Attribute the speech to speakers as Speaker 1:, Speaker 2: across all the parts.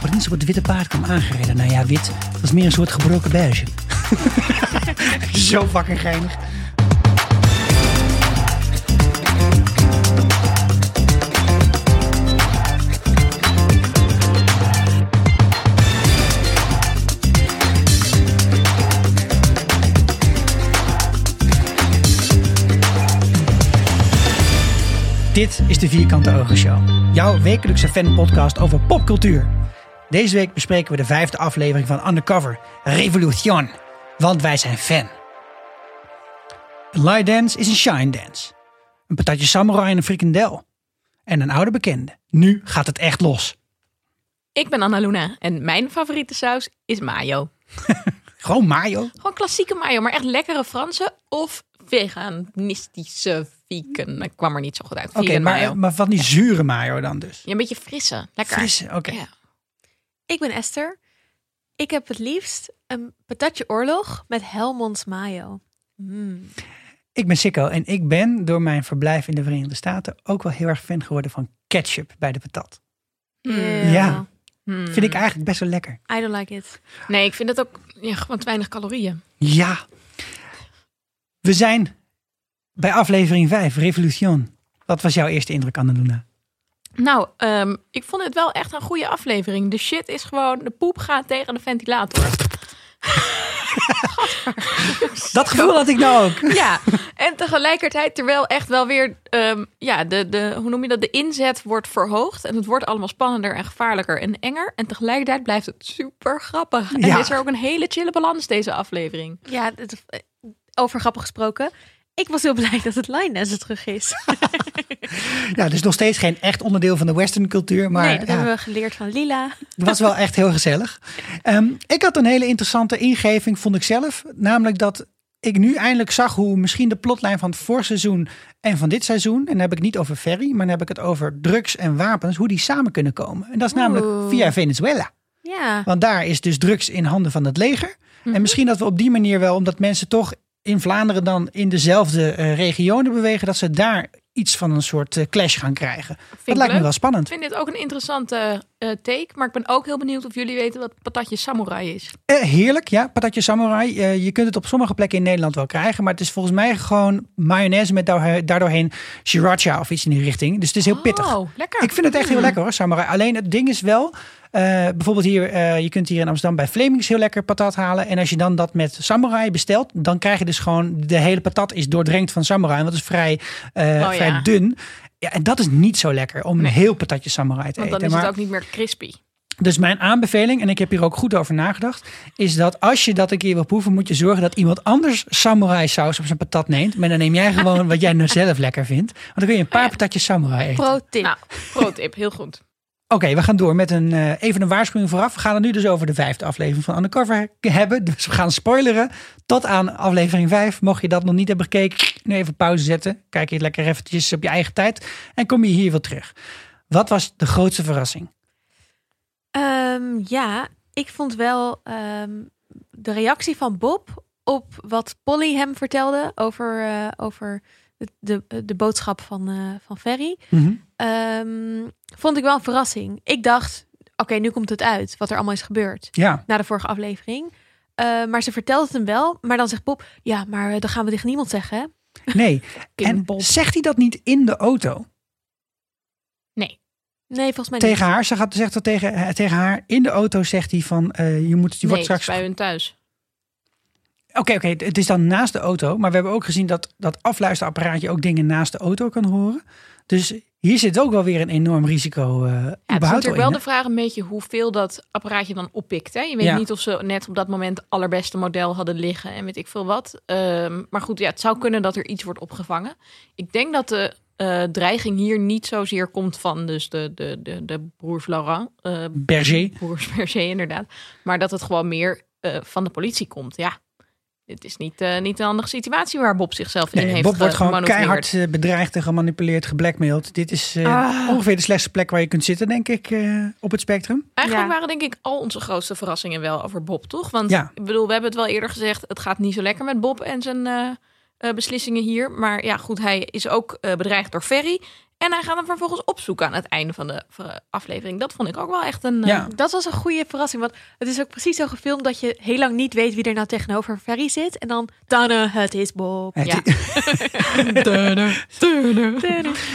Speaker 1: Prins op het witte paard kwam aangereden. Nou ja, wit. Dat was meer een soort gebroken beige. Zo fucking geinig. Dit is de Vierkante Ogen Show. Jouw wekelijkse fanpodcast over popcultuur. Deze week bespreken we de vijfde aflevering van Undercover Revolution. Want wij zijn fan. Een lie dance is een shine dance. Een patatje samurai en een frikandel. En een oude bekende. Nu gaat het echt los.
Speaker 2: Ik ben Anna Luna en mijn favoriete saus is mayo.
Speaker 1: Gewoon mayo.
Speaker 2: Gewoon klassieke mayo, maar echt lekkere Franse of veganistische vegan. Ik kwam er niet zo goed uit.
Speaker 1: Oké, maar, maar van die zure mayo dan dus.
Speaker 2: Ja, een beetje frisse. Lekker.
Speaker 1: Frisse, oké.
Speaker 2: Ja.
Speaker 3: Ik ben Esther. Ik heb het liefst een patatje oorlog met Helmonds mayo. Mm.
Speaker 1: Ik ben Sikko en ik ben door mijn verblijf in de Verenigde Staten ook wel heel erg fan geworden van ketchup bij de patat.
Speaker 3: Yeah.
Speaker 1: Ja.
Speaker 2: Hmm.
Speaker 1: Vind ik eigenlijk best wel lekker.
Speaker 3: I don't like it.
Speaker 2: Nee, ik vind het ook ja, gewoon te weinig calorieën.
Speaker 1: Ja. We zijn bij aflevering 5, Revolution. Wat was jouw eerste indruk, Annaluna?
Speaker 2: Nou, ehm, ik vond het wel echt een goede aflevering. De shit is gewoon, de poep gaat tegen de ventilator.
Speaker 1: Dat gevoel had ik nou ook.
Speaker 2: Ja, en tegelijkertijd terwijl echt wel weer, ehm, ja, de, de, hoe noem je dat, de inzet wordt verhoogd. En het wordt allemaal spannender en gevaarlijker en enger. En tegelijkertijd blijft het super grappig. En
Speaker 1: Ja.
Speaker 2: is er ook een hele chille balans deze aflevering.
Speaker 3: Ja, het, over grappig gesproken. Ik was heel blij dat het line er terug is.
Speaker 1: Ja, dus nog steeds geen echt onderdeel van de western cultuur. Maar
Speaker 3: nee, dat
Speaker 1: ja,
Speaker 3: hebben we geleerd van Lila.
Speaker 1: het was wel echt heel gezellig. Ehm, ik had een hele interessante ingeving, vond ik zelf. Namelijk dat ik nu eindelijk zag hoe misschien de plotlijn van het voorseizoen en van dit seizoen, en dan heb ik niet over Ferry, maar dan heb ik het over drugs en wapens, hoe die samen kunnen komen. En dat is namelijk
Speaker 2: Oeh.
Speaker 1: via Venezuela.
Speaker 3: Ja.
Speaker 1: Want daar is dus drugs in handen van het leger. En misschien dat we op die manier wel, omdat mensen toch in Vlaanderen dan in dezelfde eh, regionen bewegen, dat ze daar iets van een soort eh, clash gaan krijgen. dat
Speaker 2: ik
Speaker 1: lijkt me wel spannend.
Speaker 2: Ik vind dit ook een interessante eh, take. Maar ik ben ook heel benieuwd of jullie weten wat patatje samurai is.
Speaker 1: Heerlijk, ja. Patatje samurai. Je kunt het op sommige plekken in Nederland wel krijgen. Maar het is volgens mij gewoon mayonaise met daar- daardoorheen sriracha of iets in die richting. Dus het is heel pittig.
Speaker 2: Oh, lekker.
Speaker 1: Ik vind het echt heel lekker hoor, samurai. Alleen het ding is wel, bijvoorbeeld hier, eh, je kunt hier in Amsterdam bij Flemings heel lekker patat halen. En als je dan dat met samurai bestelt, dan krijg je dus gewoon, de hele patat is doordrenkt van samurai. Want het is vrij, eh,
Speaker 2: Oh,
Speaker 1: vrij
Speaker 2: ja.
Speaker 1: dun. Ja, en dat is niet zo lekker om een heel patatje samurai te
Speaker 2: Want dan
Speaker 1: eten.
Speaker 2: is
Speaker 1: Maar-
Speaker 2: het ook niet meer crispy.
Speaker 1: dus mijn aanbeveling, en ik heb hier ook goed over nagedacht, is dat als je dat een keer wil proeven, moet je zorgen dat iemand anders samurai saus op zijn patat neemt. Maar dan neem jij gewoon wat jij nou zelf lekker vindt. Want dan kun je een paar
Speaker 2: ja.
Speaker 1: patatjes samurai eten.
Speaker 3: Pro tip.
Speaker 2: Nou, pro tip. Heel goed.
Speaker 1: Oké, we gaan door met een, eh, even een waarschuwing vooraf. We gaan het nu dus over de vijfde aflevering van Undercover hebben. Dus we gaan spoileren tot aan aflevering 5. Mocht je dat nog niet hebben gekeken, nu even pauze zetten. Kijk je lekker eventjes op je eigen tijd. En kom je hier weer terug. Wat was de grootste verrassing?
Speaker 3: Ehm, ja, ik vond wel ehm, de reactie van Bob op wat Polly hem vertelde over, eh, over de, de, boodschap van, eh, van Ferry.
Speaker 1: Mhm.
Speaker 3: Ehm, vond ik wel een verrassing. Ik dacht, oké, nu komt het uit wat er allemaal is gebeurd
Speaker 1: Ja,
Speaker 3: na de vorige aflevering. Eh, maar ze vertelt het hem wel. Maar dan zegt Bob, ja, maar eh, dan gaan we tegen niemand zeggen. Hè?
Speaker 1: nee. En
Speaker 2: Bob.
Speaker 1: zegt hij dat niet in de auto?
Speaker 2: Nee.
Speaker 3: Nee, volgens mij
Speaker 1: Tegen
Speaker 3: niet.
Speaker 1: haar, ze gaat, zegt dat tegen, tegen haar. In de auto zegt hij van, eh, je moet, je
Speaker 2: nee,
Speaker 1: wordt straks...
Speaker 2: bij hun thuis.
Speaker 1: Oké, oké, het is dan naast de auto. Maar we hebben ook gezien dat dat afluisterapparaatje ook dingen naast de auto kan horen. Dus hier zit ook wel weer een enorm risico eh
Speaker 2: Ja, het is natuurlijk wel de vraag een beetje hoeveel dat apparaatje dan oppikt. Hè? Je weet
Speaker 1: Ja.
Speaker 2: niet of ze net op dat moment het allerbeste model hadden liggen en weet ik veel wat. Ehm, maar goed, ja, het zou kunnen dat er iets wordt opgevangen. Ik denk dat de eh, dreiging hier niet zozeer komt van dus de, de, de, de broers Laurent. eh,
Speaker 1: Berger.
Speaker 2: broers Berger, inderdaad. Maar dat het gewoon meer van de politie komt. Ja, het is niet, eh, niet een handige situatie waar Bob zichzelf in
Speaker 1: Nee,
Speaker 2: heeft
Speaker 1: Bob wordt gewoon keihard eh, bedreigd en gemanipuleerd, geblackmailed. Dit is eh,
Speaker 2: Ah.
Speaker 1: ongeveer de slechtste plek waar je kunt zitten, denk ik, eh, op het spectrum.
Speaker 2: Eigenlijk
Speaker 3: Ja.
Speaker 2: waren denk ik al onze grootste verrassingen wel over Bob, toch? Want
Speaker 1: Ja.
Speaker 2: ik bedoel, we hebben het wel eerder gezegd, het gaat niet zo lekker met Bob en zijn eh, eh, beslissingen hier. Maar ja, goed, hij is ook eh, bedreigd door Ferry. En hij gaat hem vervolgens opzoeken aan het einde van de eh, aflevering. Dat vond ik ook wel echt een... eh,
Speaker 1: Ja.
Speaker 3: Dat was een goede verrassing. Want het is ook precies zo gefilmd dat je heel lang niet weet wie er nou tegenover Ferry zit. En dan, tada, het is Bob.
Speaker 1: Het-
Speaker 2: Ja.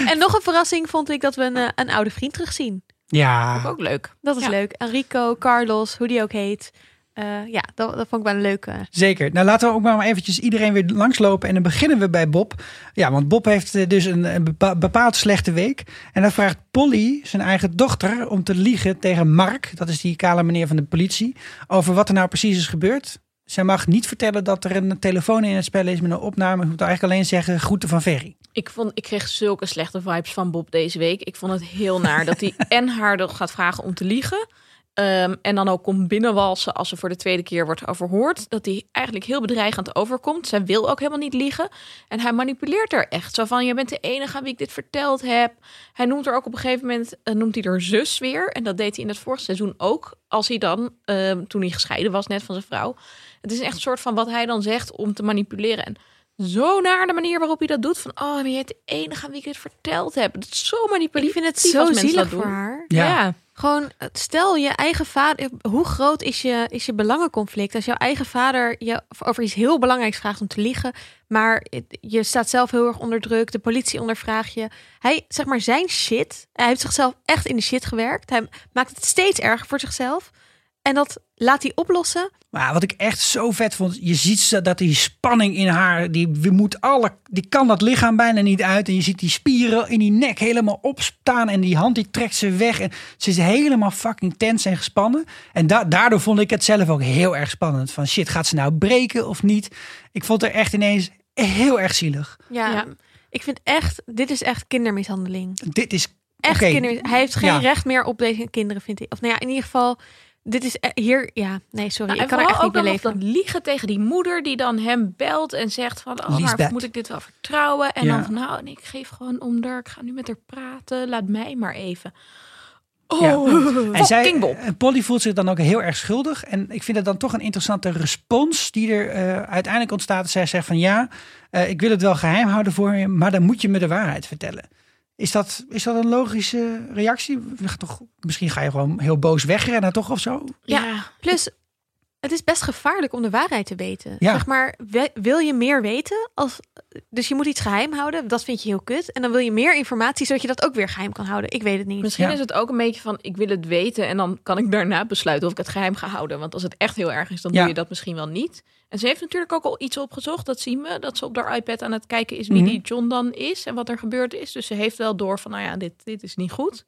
Speaker 3: En nog een verrassing vond ik dat we een, eh, een oude vriend terugzien.
Speaker 1: ja.
Speaker 2: Ook leuk.
Speaker 3: Dat is
Speaker 2: Ja.
Speaker 3: leuk. Enrico, Carlos, hoe die ook heet. Eh, ja, dat, dat vond ik wel een leuke.
Speaker 1: Zeker. Nou, laten we ook maar eventjes iedereen weer langslopen. En dan beginnen we bij Bob. Ja, want Bob heeft eh, dus een, een bepa- bepaald slechte week. En dan vraagt Polly, zijn eigen dochter, om te liegen tegen Mark. Dat is die kale meneer van de politie. Over wat er nou precies is gebeurd. Zij mag niet vertellen dat er een telefoon in het spel is met een opname. Ze moet eigenlijk alleen zeggen groeten van Ferry.
Speaker 2: Ik, vond, ik kreeg zulke slechte vibes van Bob deze week. Ik vond het heel naar dat hij en haar nog gaat vragen om te liegen. Ehm, en dan ook komt binnenwalsen als ze voor de tweede keer wordt overhoord. Dat hij eigenlijk heel bedreigend overkomt. Zij wil ook helemaal niet liegen. En hij manipuleert er echt. Zo van, je bent de enige aan wie ik dit verteld heb. Hij noemt er ook op een gegeven moment, eh, noemt hij er zus weer. En dat deed hij in het vorige seizoen ook. Als hij dan, ehm, toen hij gescheiden was net van zijn vrouw. Het is echt een soort van wat hij dan zegt om te manipuleren. En zo naar de manier waarop hij dat doet. Van, oh, maar je bent de enige aan wie ik dit verteld heb. Dat is zo manipulatief.
Speaker 3: Ik vind het zo zielig
Speaker 2: doen.
Speaker 3: voor haar.
Speaker 1: Ja.
Speaker 2: Ja.
Speaker 3: Gewoon, stel je eigen vader. Hoe groot is je, is je belangenconflict? Als jouw eigen vader je over iets heel belangrijks vraagt om te liegen. Maar het- je staat zelf heel erg onder druk. De politie ondervraagt je. Hij, zeg maar, zijn shit. Hij heeft zichzelf echt in de shit gewerkt. Hij maakt het steeds erger voor zichzelf. En dat laat hij oplossen.
Speaker 1: Maar wat ik echt zo vet vond, je ziet ze- dat die spanning in haar, die we moet alle, die kan dat lichaam bijna niet uit. En je ziet die spieren in die nek helemaal opstaan en die hand die trekt ze weg. En ze is helemaal fucking tens en gespannen. En da- daardoor vond ik het zelf ook heel erg spannend. Van shit, gaat ze nou breken of niet? Ik vond er echt ineens heel erg zielig.
Speaker 3: Ja,
Speaker 2: Ja.
Speaker 3: ik vind echt, dit is echt kindermishandeling.
Speaker 1: Dit is
Speaker 3: Echt kindermis- Hij heeft geen
Speaker 1: Ja.
Speaker 3: recht meer op deze kinderen, vind ik. Of nou ja, in ieder geval, dit is e- hier, ja, nee, sorry,
Speaker 2: Nou,
Speaker 3: ik kan er echt niet
Speaker 2: ook
Speaker 3: mee
Speaker 2: nog
Speaker 3: leven.
Speaker 2: dat liegen tegen die moeder die dan hem belt en zegt van... Oh, maar moet ik dit wel vertrouwen? En
Speaker 1: Ja.
Speaker 2: dan van, nou, nee, ik geef gewoon om haar. Ik ga nu met haar praten. Laat mij maar even. Oh,
Speaker 1: Ja. En zij,
Speaker 2: Bob.
Speaker 1: en Polly voelt zich dan ook heel erg schuldig. En ik vind het dan toch een interessante respons die er eh, uiteindelijk ontstaat. Zij zegt van ja, eh, ik wil het wel geheim houden voor je, maar dan moet je me de waarheid vertellen. Is dat, is dat een logische reactie? Toch, misschien ga je gewoon heel boos wegrennen toch of zo?
Speaker 2: Ja,
Speaker 3: Plus, het is best gevaarlijk om de waarheid te weten.
Speaker 1: Ja.
Speaker 3: Zeg maar, wil je meer weten? Als, dus je moet iets geheim houden, dat vind je heel kut. En dan wil je meer informatie, zodat je dat ook weer geheim kan houden. Ik weet het niet.
Speaker 2: Misschien
Speaker 1: Ja.
Speaker 2: is het ook een beetje van, ik wil het weten en dan kan ik daarna besluiten of ik het geheim ga houden. Want als het echt heel erg is, dan
Speaker 1: Ja.
Speaker 2: doe je dat misschien wel niet. En ze heeft natuurlijk ook al iets opgezocht, dat zien we. Dat ze op haar iPad aan het kijken is wie
Speaker 1: Mhm.
Speaker 2: die John dan is en wat er gebeurd is. Dus ze heeft wel door van, nou ja, dit, dit is niet goed.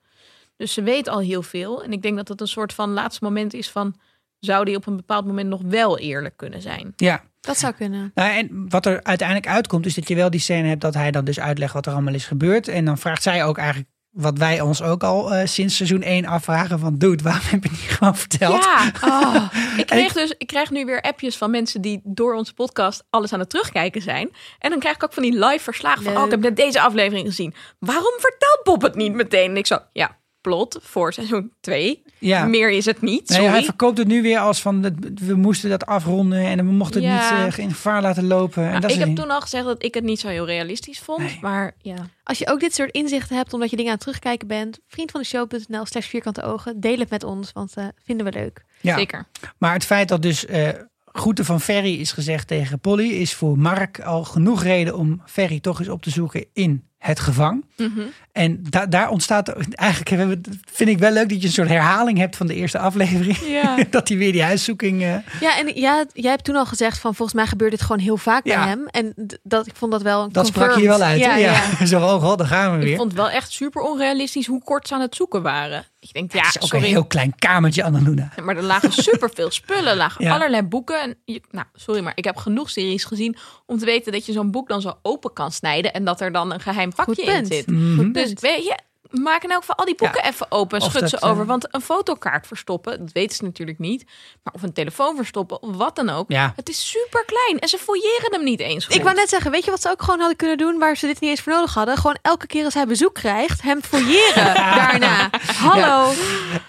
Speaker 2: Dus ze weet al heel veel. En ik denk dat het een soort van laatste moment is van, zou die op een bepaald moment nog wel eerlijk kunnen zijn?
Speaker 1: Ja.
Speaker 3: Dat zou kunnen.
Speaker 1: Nou, en wat er uiteindelijk uitkomt, is dat je wel die scène hebt dat hij dan dus uitlegt wat er allemaal is gebeurd. En dan vraagt zij ook eigenlijk wat wij ons ook al eh, sinds seizoen 1 afvragen van dude, waarom heb je niet gewoon verteld?
Speaker 2: Ja, oh. ik, kreeg dus, ik krijg nu weer appjes van mensen die door onze podcast alles aan het terugkijken zijn. En dan krijg ik ook van die live verslagen van,
Speaker 3: Leuk.
Speaker 2: oh, ik heb net deze aflevering gezien. Waarom vertelt Bob het niet meteen? En ik zo, ja, plot voor seizoen 2.
Speaker 1: Ja.
Speaker 2: Meer is het niet,
Speaker 1: Nee, hij verkoopt het nu weer als van we moesten dat afronden en we mochten het
Speaker 2: Ja.
Speaker 1: niet eh, in gevaar laten lopen. en
Speaker 2: Nou,
Speaker 1: dat
Speaker 2: ik
Speaker 1: is
Speaker 2: heb toen al gezegd dat ik het niet zo heel realistisch vond.
Speaker 1: Nee.
Speaker 2: Maar ja,
Speaker 3: Als je ook dit soort inzichten hebt, omdat je dingen aan het terugkijken bent, vriend van de show.nl slash vierkante ogen, deel het met ons, want eh, vinden we leuk.
Speaker 1: ja.
Speaker 2: zeker.
Speaker 1: Maar het feit dat dus eh groeten van Ferry is gezegd tegen Polly is voor Mark al genoeg reden om Ferry toch eens op te zoeken in het gevang.
Speaker 2: Mhm.
Speaker 1: En da- daar ontstaat eigenlijk hebben we- vind ik wel leuk dat je een soort herhaling hebt van de eerste aflevering.
Speaker 2: Ja.
Speaker 1: dat hij weer die huiszoeking. eh,
Speaker 3: Ja, en ja, jij hebt toen al gezegd van volgens mij gebeurt dit gewoon heel vaak
Speaker 1: Ja.
Speaker 3: bij hem. En dat, ik vond dat wel
Speaker 1: dat sprak je wel uit.
Speaker 3: Ja.
Speaker 1: Zo, oh god, daar gaan we weer.
Speaker 2: Ik vond het wel echt super onrealistisch hoe kort ze aan het zoeken waren. Ik denk, ja,
Speaker 1: het is ook
Speaker 2: sorry.
Speaker 1: een heel klein kamertje, Annaluna.
Speaker 2: Maar er lagen superveel spullen, er lagen
Speaker 1: Ja.
Speaker 2: allerlei boeken. En je, nou, sorry, maar ik heb genoeg series gezien om te weten dat je zo'n boek dan zo open kan snijden en dat er dan een geheim pakje in zit.
Speaker 1: Mhm.
Speaker 2: Dus weet je, maak in elk geval al die boeken even open schud
Speaker 1: dat,
Speaker 2: ze
Speaker 1: eh,
Speaker 2: over. Want een fotokaart verstoppen, dat weten ze natuurlijk niet. Maar of een telefoon verstoppen, of wat dan ook.
Speaker 1: Ja.
Speaker 2: Het is super klein en ze fouilleren hem niet eens goed.
Speaker 3: Ik wou net zeggen, weet je wat ze ook gewoon hadden kunnen doen waar ze dit niet eens voor nodig hadden? Gewoon elke keer als hij bezoek krijgt, hem fouilleren daarna. Hallo.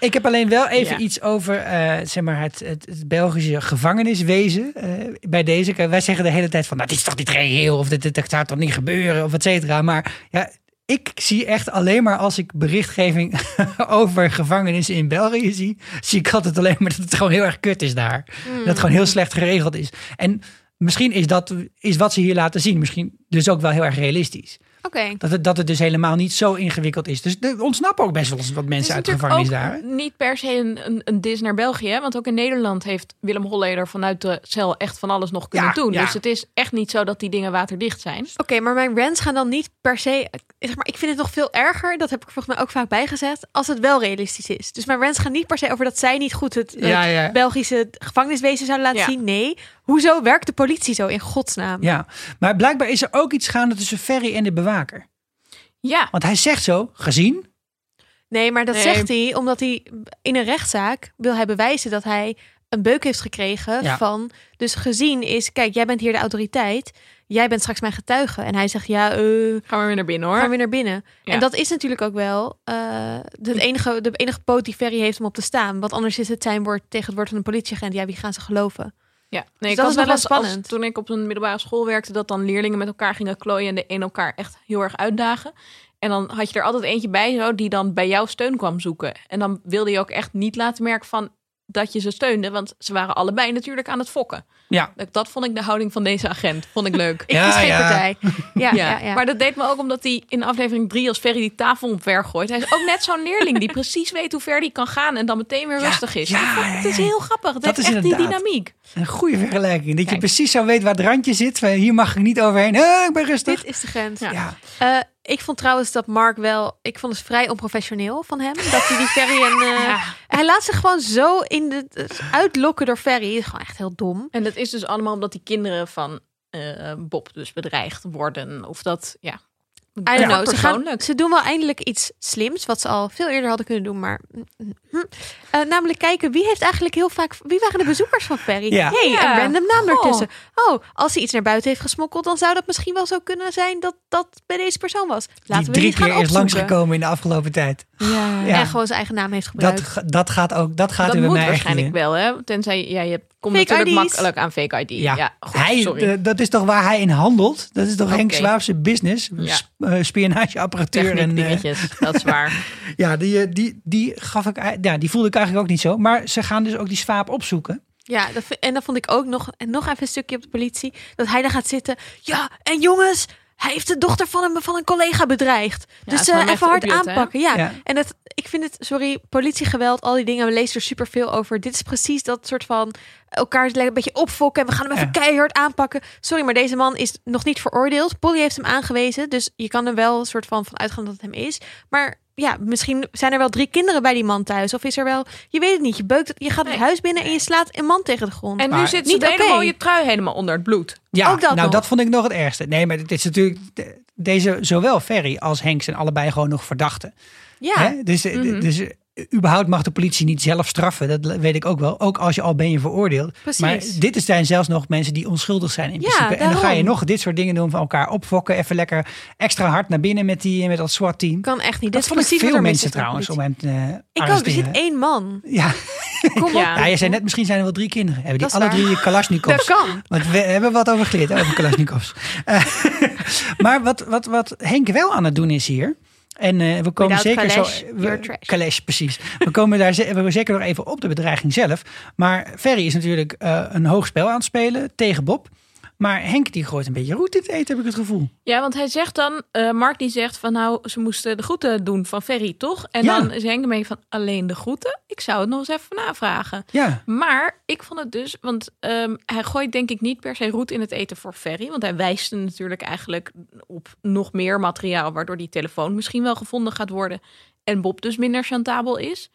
Speaker 1: Ik heb alleen wel even
Speaker 2: Ja.
Speaker 1: iets over eh, zeg maar het, het, het Belgische gevangeniswezen eh, bij deze. Wij zeggen de hele tijd van, nou, dit is toch niet reëel of dit, gaat toch niet gebeuren of et cetera. Maar ja, ik zie echt alleen maar als ik berichtgeving over gevangenissen in België zie, zie ik altijd alleen maar dat het gewoon heel erg kut is daar. Dat het gewoon heel slecht geregeld is. En misschien is dat is wat ze hier laten zien, misschien dus ook wel heel erg realistisch.
Speaker 3: Oké.
Speaker 1: Dat het, dat het dus helemaal niet zo ingewikkeld is. Dus er ontsnappen ook best wel eens wat mensen uit de gevangenis daar.
Speaker 2: niet per se een, een, een dis naar België. hè? Want ook in Nederland heeft Willem Holleder vanuit de cel echt van alles nog kunnen
Speaker 1: Ja,
Speaker 2: doen.
Speaker 1: ja.
Speaker 2: Dus het is echt niet zo dat die dingen waterdicht zijn.
Speaker 3: Oké, maar mijn rants gaan dan niet per se. Zeg maar, ik vind het nog veel erger. Dat heb ik volgens mij ook vaak bijgezet. Als het wel realistisch is. Dus mijn rants gaan niet per se over dat zij niet goed het, het
Speaker 1: Ja, ja.
Speaker 3: Belgische gevangeniswezen zouden laten
Speaker 2: Ja.
Speaker 3: zien. Nee. Hoezo werkt de politie zo in godsnaam?
Speaker 1: Ja, maar blijkbaar is er ook iets gaande tussen Ferry en de bewaker.
Speaker 2: Ja,
Speaker 1: Want hij zegt zo, gezien.
Speaker 3: Nee, maar dat
Speaker 2: Nee.
Speaker 3: zegt hij omdat hij in een rechtszaak wil hij bewijzen dat hij een beuk heeft gekregen
Speaker 1: Ja.
Speaker 3: van. Dus gezien is, kijk, jij bent hier de autoriteit. Jij bent straks mijn getuige. En hij zegt, ja, eh,
Speaker 2: gaan we weer naar binnen hoor.
Speaker 3: gaan we weer naar binnen.
Speaker 2: Ja.
Speaker 3: En dat is natuurlijk ook wel eh, de, enige, de enige poot die Ferry heeft om op te staan. Want anders is het zijn woord tegen het woord van een politieagent. Ja, wie gaan ze geloven?
Speaker 2: Ja, nee,
Speaker 3: Dus
Speaker 2: ik
Speaker 3: dat is
Speaker 2: wel eens als,
Speaker 3: spannend.
Speaker 2: toen ik op een middelbare school werkte, dat dan leerlingen met elkaar gingen klooien en de een elkaar echt heel erg uitdagen. En dan had je er altijd eentje bij zo, die dan bij jou steun kwam zoeken. En dan wilde je ook echt niet laten merken van dat je ze steunde, want ze waren allebei natuurlijk aan het fokken.
Speaker 1: Ja,
Speaker 2: Dat, vond ik de houding van deze agent, vond ik leuk.
Speaker 3: Ik
Speaker 1: Ja,
Speaker 3: geen
Speaker 1: ja.
Speaker 3: partij. Ja, ja.
Speaker 2: Ja,
Speaker 3: ja,
Speaker 2: maar dat deed me ook omdat hij in aflevering 3 als Ferry die tafel omver gooit. Hij is ook net zo'n leerling die precies weet hoe ver die kan gaan en dan meteen weer
Speaker 1: Ja,
Speaker 2: rustig is.
Speaker 1: ja,
Speaker 2: Ik vond-
Speaker 1: ja,
Speaker 2: het is heel grappig. Het
Speaker 1: Dat
Speaker 2: heeft
Speaker 1: is
Speaker 2: echt die dynamiek.
Speaker 1: een goede vergelijking. Dat je precies zo weet waar het randje zit. Van, Hier mag ik niet overheen. Eh, ik ben rustig.
Speaker 3: Dit is de grens.
Speaker 2: Ja.
Speaker 1: Ja,
Speaker 3: Eh, ik vond trouwens dat Mark wel... Ik vond het vrij onprofessioneel van hem. Dat hij die Ferry en... eh,
Speaker 2: Ja.
Speaker 3: Hij laat zich gewoon zo in de, uitlokken door Ferry. Is gewoon echt heel dom.
Speaker 2: En dat is dus allemaal omdat die kinderen van eh, Bob dus bedreigd worden. Of dat, ja.
Speaker 3: I don't
Speaker 1: Ja.
Speaker 3: know. Ze, gaan,
Speaker 2: persoonlijk.
Speaker 3: ze doen wel eindelijk iets slims, wat ze al veel eerder hadden kunnen doen. Maar hm. Eh, namelijk kijken wie heeft eigenlijk heel vaak. Wie waren de bezoekers van Ferry?
Speaker 1: Ja.
Speaker 3: Hey,
Speaker 2: Ja.
Speaker 3: een random naam
Speaker 2: Goh.
Speaker 3: ertussen. Oh, als hij iets naar buiten heeft gesmokkeld, dan zou dat misschien wel zo kunnen zijn dat dat bij deze persoon was. Laten
Speaker 1: die
Speaker 3: we
Speaker 1: drie keer is langsgekomen in de afgelopen tijd.
Speaker 3: Ja.
Speaker 1: Ja.
Speaker 3: En gewoon zijn eigen naam heeft gebruikt.
Speaker 1: Dat, dat gaat ook. Dat gaat
Speaker 2: dat
Speaker 1: er bij
Speaker 2: moet
Speaker 1: mij echt
Speaker 2: waarschijnlijk
Speaker 1: in.
Speaker 2: wel, hè? Tenzij ja, je komt
Speaker 3: Fake
Speaker 2: natuurlijk
Speaker 3: ID's.
Speaker 2: makkelijk aan fake ID.
Speaker 1: Ja,
Speaker 2: Ja, goed,
Speaker 1: hij,
Speaker 2: sorry.
Speaker 1: dat is toch waar hij in handelt? Dat is toch Henk
Speaker 2: Oké.
Speaker 1: Zwaapse business?
Speaker 2: Ja.
Speaker 1: Sp- eh, spionageapparatuur. En, eh,
Speaker 2: Techniekdingetjes, dat is waar.
Speaker 1: ja, die, eh, die, die, gaf ik, ja, die voelde ik eigenlijk ook niet zo. Maar ze gaan dus ook die Swaap opzoeken.
Speaker 3: Ja, dat, en dan vond ik ook nog, en nog even een stukje op de politie. Dat hij dan gaat zitten. Ja, en jongens, hij heeft de dochter van een, van een collega bedreigd.
Speaker 2: Ja,
Speaker 3: dus eh, even hard aanpakken. Ja.
Speaker 1: Ja.
Speaker 3: En dat, ik vind het, sorry, politiegeweld, al die dingen. We lezen er superveel over. Dit is precies dat soort van elkaar een beetje opfokken. En we gaan hem even
Speaker 1: Ja.
Speaker 3: keihard aanpakken. Sorry, maar deze man is nog niet veroordeeld. Polly heeft hem aangewezen. Dus je kan er wel een soort van van uitgaan dat het hem is. Maar ja, misschien zijn er wel drie kinderen bij die man thuis. Of is er wel, je weet het niet. Je beukt, het- je gaat het
Speaker 2: Nee.
Speaker 3: huis binnen en je slaat een man tegen de grond.
Speaker 2: En nu
Speaker 1: Maar-
Speaker 2: zit ze
Speaker 3: Niet
Speaker 2: de hele
Speaker 3: oké.
Speaker 2: mooie trui helemaal onder het bloed.
Speaker 1: Ja,
Speaker 3: Ook dat
Speaker 1: nou
Speaker 3: nog.
Speaker 1: dat vond ik nog het ergste. Nee, maar het is natuurlijk... de- Deze, zowel Ferry als Henk zijn allebei gewoon nog verdachten.
Speaker 3: ja.
Speaker 1: Hè? Dus,
Speaker 2: Mhm.
Speaker 1: dus überhaupt mag de politie niet zelf straffen. Dat weet ik ook wel. Ook als je al ben je veroordeeld.
Speaker 3: Precies.
Speaker 1: Maar dit is- zijn zelfs nog mensen die onschuldig zijn in
Speaker 3: Ja,
Speaker 1: principe. En dan ga je
Speaker 3: daarom.
Speaker 1: nog dit soort dingen doen van elkaar opfokken. Even lekker extra hard naar binnen met, die, met dat SWAT-team.
Speaker 3: Kan echt niet.
Speaker 1: Dat vond ik veel mensen trouwens om hem te eh,
Speaker 3: Ik ook. Er zit één man.
Speaker 1: Ja.
Speaker 3: Kom op.
Speaker 2: Ja.
Speaker 1: ja, je zei net misschien zijn er wel drie kinderen. Hebben die alle
Speaker 3: waar.
Speaker 1: drie Kalashnikovs?
Speaker 3: Dat kan.
Speaker 1: Want we hebben wat over geleerd, over Kalashnikovs. Eh, maar wat, wat, wat Henk wel aan het doen is hier. En eh, we komen
Speaker 3: Without
Speaker 1: zeker zo. Kalash, precies. We komen daar we zeker nog even op de bedreiging zelf. Maar Ferry is natuurlijk eh, een hoog spel aan het spelen tegen Bob. Maar Henk die gooit een beetje roet in het eten, heb ik het gevoel.
Speaker 2: Ja, want hij zegt dan, eh, Mark die zegt van nou, ze moesten de groeten doen van Ferry, toch? En
Speaker 1: Ja.
Speaker 2: dan is Henk ermee van alleen de groeten? Ik zou het nog eens even navragen.
Speaker 1: Ja,
Speaker 2: Maar ik vond het dus, want ehm, hij gooit denk ik niet per se roet in het eten voor Ferry. Want hij wijst natuurlijk eigenlijk op nog meer materiaal, waardoor die telefoon misschien wel gevonden gaat worden. En Bob dus minder chantabel is.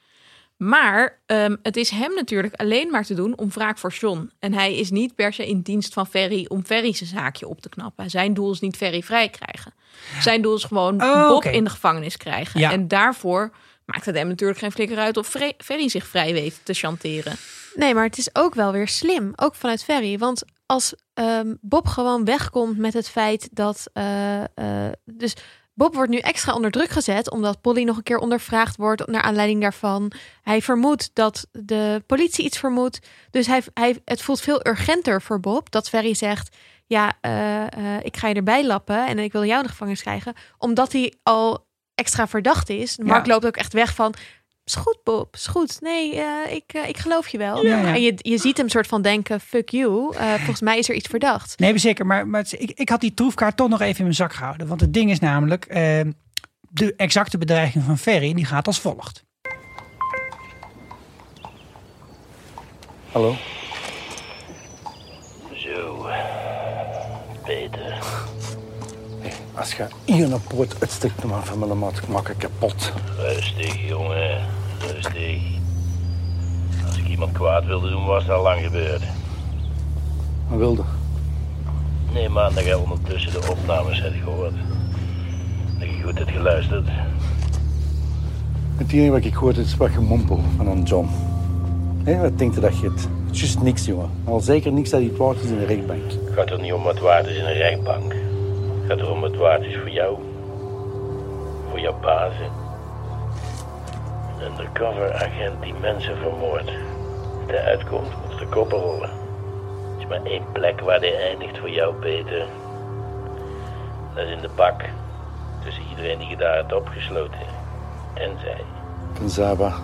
Speaker 2: Maar ehm, het is hem natuurlijk alleen maar te doen om wraak voor John. En hij is niet per se in dienst van Ferry om Ferry zijn zaakje op te knappen. Zijn doel is niet Ferry vrij krijgen. Zijn doel is gewoon
Speaker 1: Oh,
Speaker 2: Bob in de gevangenis krijgen.
Speaker 1: Ja.
Speaker 2: En daarvoor maakt het hem natuurlijk geen flikker uit of Fre- Ferry zich vrij weet te chanteren.
Speaker 3: Nee, maar het is ook wel weer slim. Ook vanuit Ferry. Want als ehm, Bob gewoon wegkomt met het feit dat. eh, eh, dus Bob wordt nu extra onder druk gezet. Omdat Polly nog een keer ondervraagd wordt. Naar aanleiding daarvan. Hij vermoedt dat de politie iets vermoedt. Dus hij, hij, het voelt veel urgenter voor Bob. Dat Ferry zegt. ja, eh, eh, ik ga je erbij lappen en ik wil jou in de gevangenis krijgen. Omdat hij al extra verdacht is. Mark loopt ook echt weg van, is goed Bob, is goed. Nee, eh, ik, ik geloof je wel.
Speaker 1: Ja, ja.
Speaker 3: En je, je ziet hem soort van denken, fuck you. volgens mij is er iets verdacht.
Speaker 1: Nee, zeker. Maar, maar ik, ik had die troefkaart toch nog even in mijn zak gehouden. Want het ding is namelijk, de exacte bedreiging van Ferry, die gaat als volgt.
Speaker 4: Hallo? Als je hier een poort uitstikt, maak van mijn maat maak ik kapot.
Speaker 5: Rustig, jongen. Rustig. Als ik iemand kwaad wilde doen, was het al lang gebeurd.
Speaker 4: Wat wilde?
Speaker 5: Nee, man, dat je ondertussen de opnames hebt gehoord. Dat je goed hebt geluisterd.
Speaker 4: Het enige wat ik hoorde is wat gemompel van een John. Hé, wat denkt je dat je het? Het is niks, jongen. Al zeker niks dat iets waard is in de rechtbank.
Speaker 5: Het gaat er niet om wat waard is in een rechtbank. Het gaat erom wat waard is voor jou. Voor jouw bazen. Een undercover agent die mensen vermoordt. Als hij uitkomt, moet de koppen rollen. Er is maar één plek waar hij eindigt voor jou, Peter. Dat is in de bak. Tussen iedereen die je daar hebt opgesloten. Tenzij...
Speaker 4: Wat?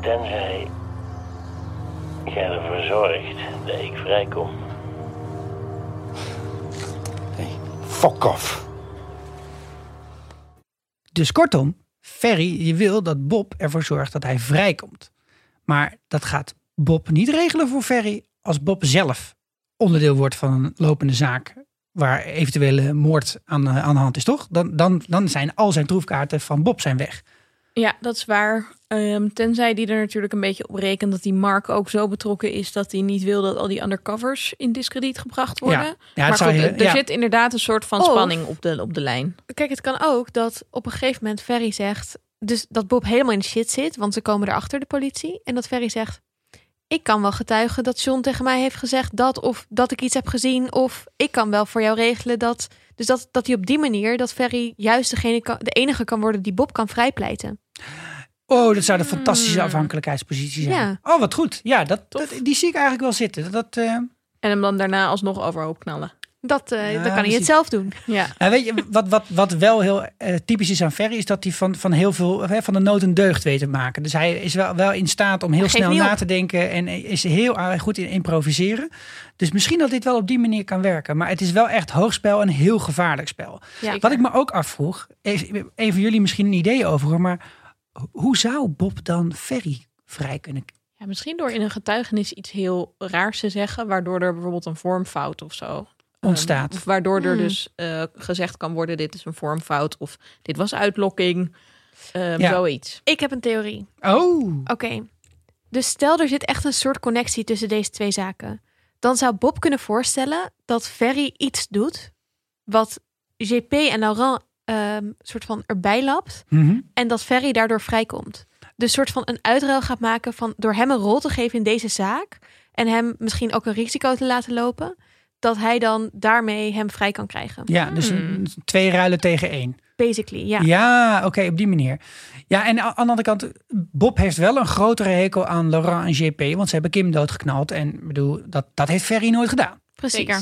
Speaker 5: Tenzij... jij ervoor zorgt dat ik vrijkom.
Speaker 4: Fuck off.
Speaker 1: Dus kortom, Ferry, wil dat Bob ervoor zorgt dat hij vrijkomt. Maar dat gaat Bob niet regelen voor Ferry als Bob zelf onderdeel wordt van een lopende zaak waar eventuele moord aan, aan de hand is, toch? Dan, dan, dan zijn al zijn troefkaarten van Bob zijn weg.
Speaker 2: Ja, dat is waar. Um, tenzij die er natuurlijk een beetje op rekent dat die Mark ook zo betrokken is dat hij niet wil dat al die undercovers in discrediet gebracht worden.
Speaker 1: Ja, ja,
Speaker 2: maar goed,
Speaker 1: je-
Speaker 2: er
Speaker 1: ja.
Speaker 2: zit inderdaad een soort van
Speaker 3: Of-
Speaker 2: spanning op de, op de lijn.
Speaker 3: Kijk, het kan ook dat op een gegeven moment Ferry zegt... Dus dat Bob helemaal in de shit zit, want ze komen erachter, de politie. En dat Ferry zegt... Ik kan wel getuigen dat John tegen mij heeft gezegd dat... of dat ik iets heb gezien, of ik kan wel voor jou regelen dat... Dus dat, dat hij op die manier, dat Ferry juist degene kan, de enige kan worden die Bob kan vrijpleiten.
Speaker 1: Oh, dat zou een fantastische
Speaker 2: Hmm.
Speaker 1: afhankelijkheidspositie zijn.
Speaker 3: Ja.
Speaker 1: Oh, wat goed. Ja, dat, dat, die zie ik eigenlijk wel zitten. Dat, eh,
Speaker 2: En hem dan daarna alsnog overhoop knallen.
Speaker 3: Dat, eh,
Speaker 1: Ja,
Speaker 3: dan kan hij het zelf doen.
Speaker 2: Ja.
Speaker 1: Nou, weet je, wat, wat, wat wel heel eh, typisch is aan Ferry, is dat hij van, van heel veel hè, van de nood een deugd weet te maken. Dus hij is wel, wel in staat om heel snel na
Speaker 3: op.
Speaker 1: te denken en is heel goed in improviseren. Dus misschien dat dit wel op die manier kan werken. Maar het is wel echt hoogspel en heel gevaarlijk spel.
Speaker 3: Ja.
Speaker 1: Wat ik me ook afvroeg, even een van jullie misschien een idee over, maar hoe zou Bob dan Ferry vrij kunnen
Speaker 2: ja, misschien door in een getuigenis iets heel raars te zeggen, waardoor er bijvoorbeeld een vormfout of zo
Speaker 1: Ontstaat.
Speaker 2: Of waardoor er
Speaker 3: Hmm.
Speaker 2: dus eh, gezegd kan worden: dit is een vormfout of dit was uitlokking. Ehm,
Speaker 1: Ja.
Speaker 2: Zoiets.
Speaker 3: Ik heb een theorie.
Speaker 1: Oh,
Speaker 3: Oké. Dus stel er zit echt een soort connectie tussen deze twee zaken. Dan zou Bob kunnen voorstellen dat Ferry iets doet wat JP en Laurent ehm soort van erbij lapt
Speaker 1: Mhm.
Speaker 3: en dat Ferry daardoor vrijkomt. Dus soort van een uitruil gaat maken van door hem een rol te geven in deze zaak en hem misschien ook een risico te laten lopen, dat hij dan daarmee hem vrij kan krijgen.
Speaker 1: ja, dus
Speaker 2: Hmm.
Speaker 1: een- twee ruilen tegen één.
Speaker 3: Basically, ja.
Speaker 1: Ja, oké, op die manier. Ja, en aan de andere kant, Bob heeft wel een grotere hekel aan Laurent en JP, want ze hebben Kim doodgeknald. En ik bedoel, dat, dat heeft Ferry nooit gedaan.
Speaker 3: Precies.
Speaker 2: Zeker.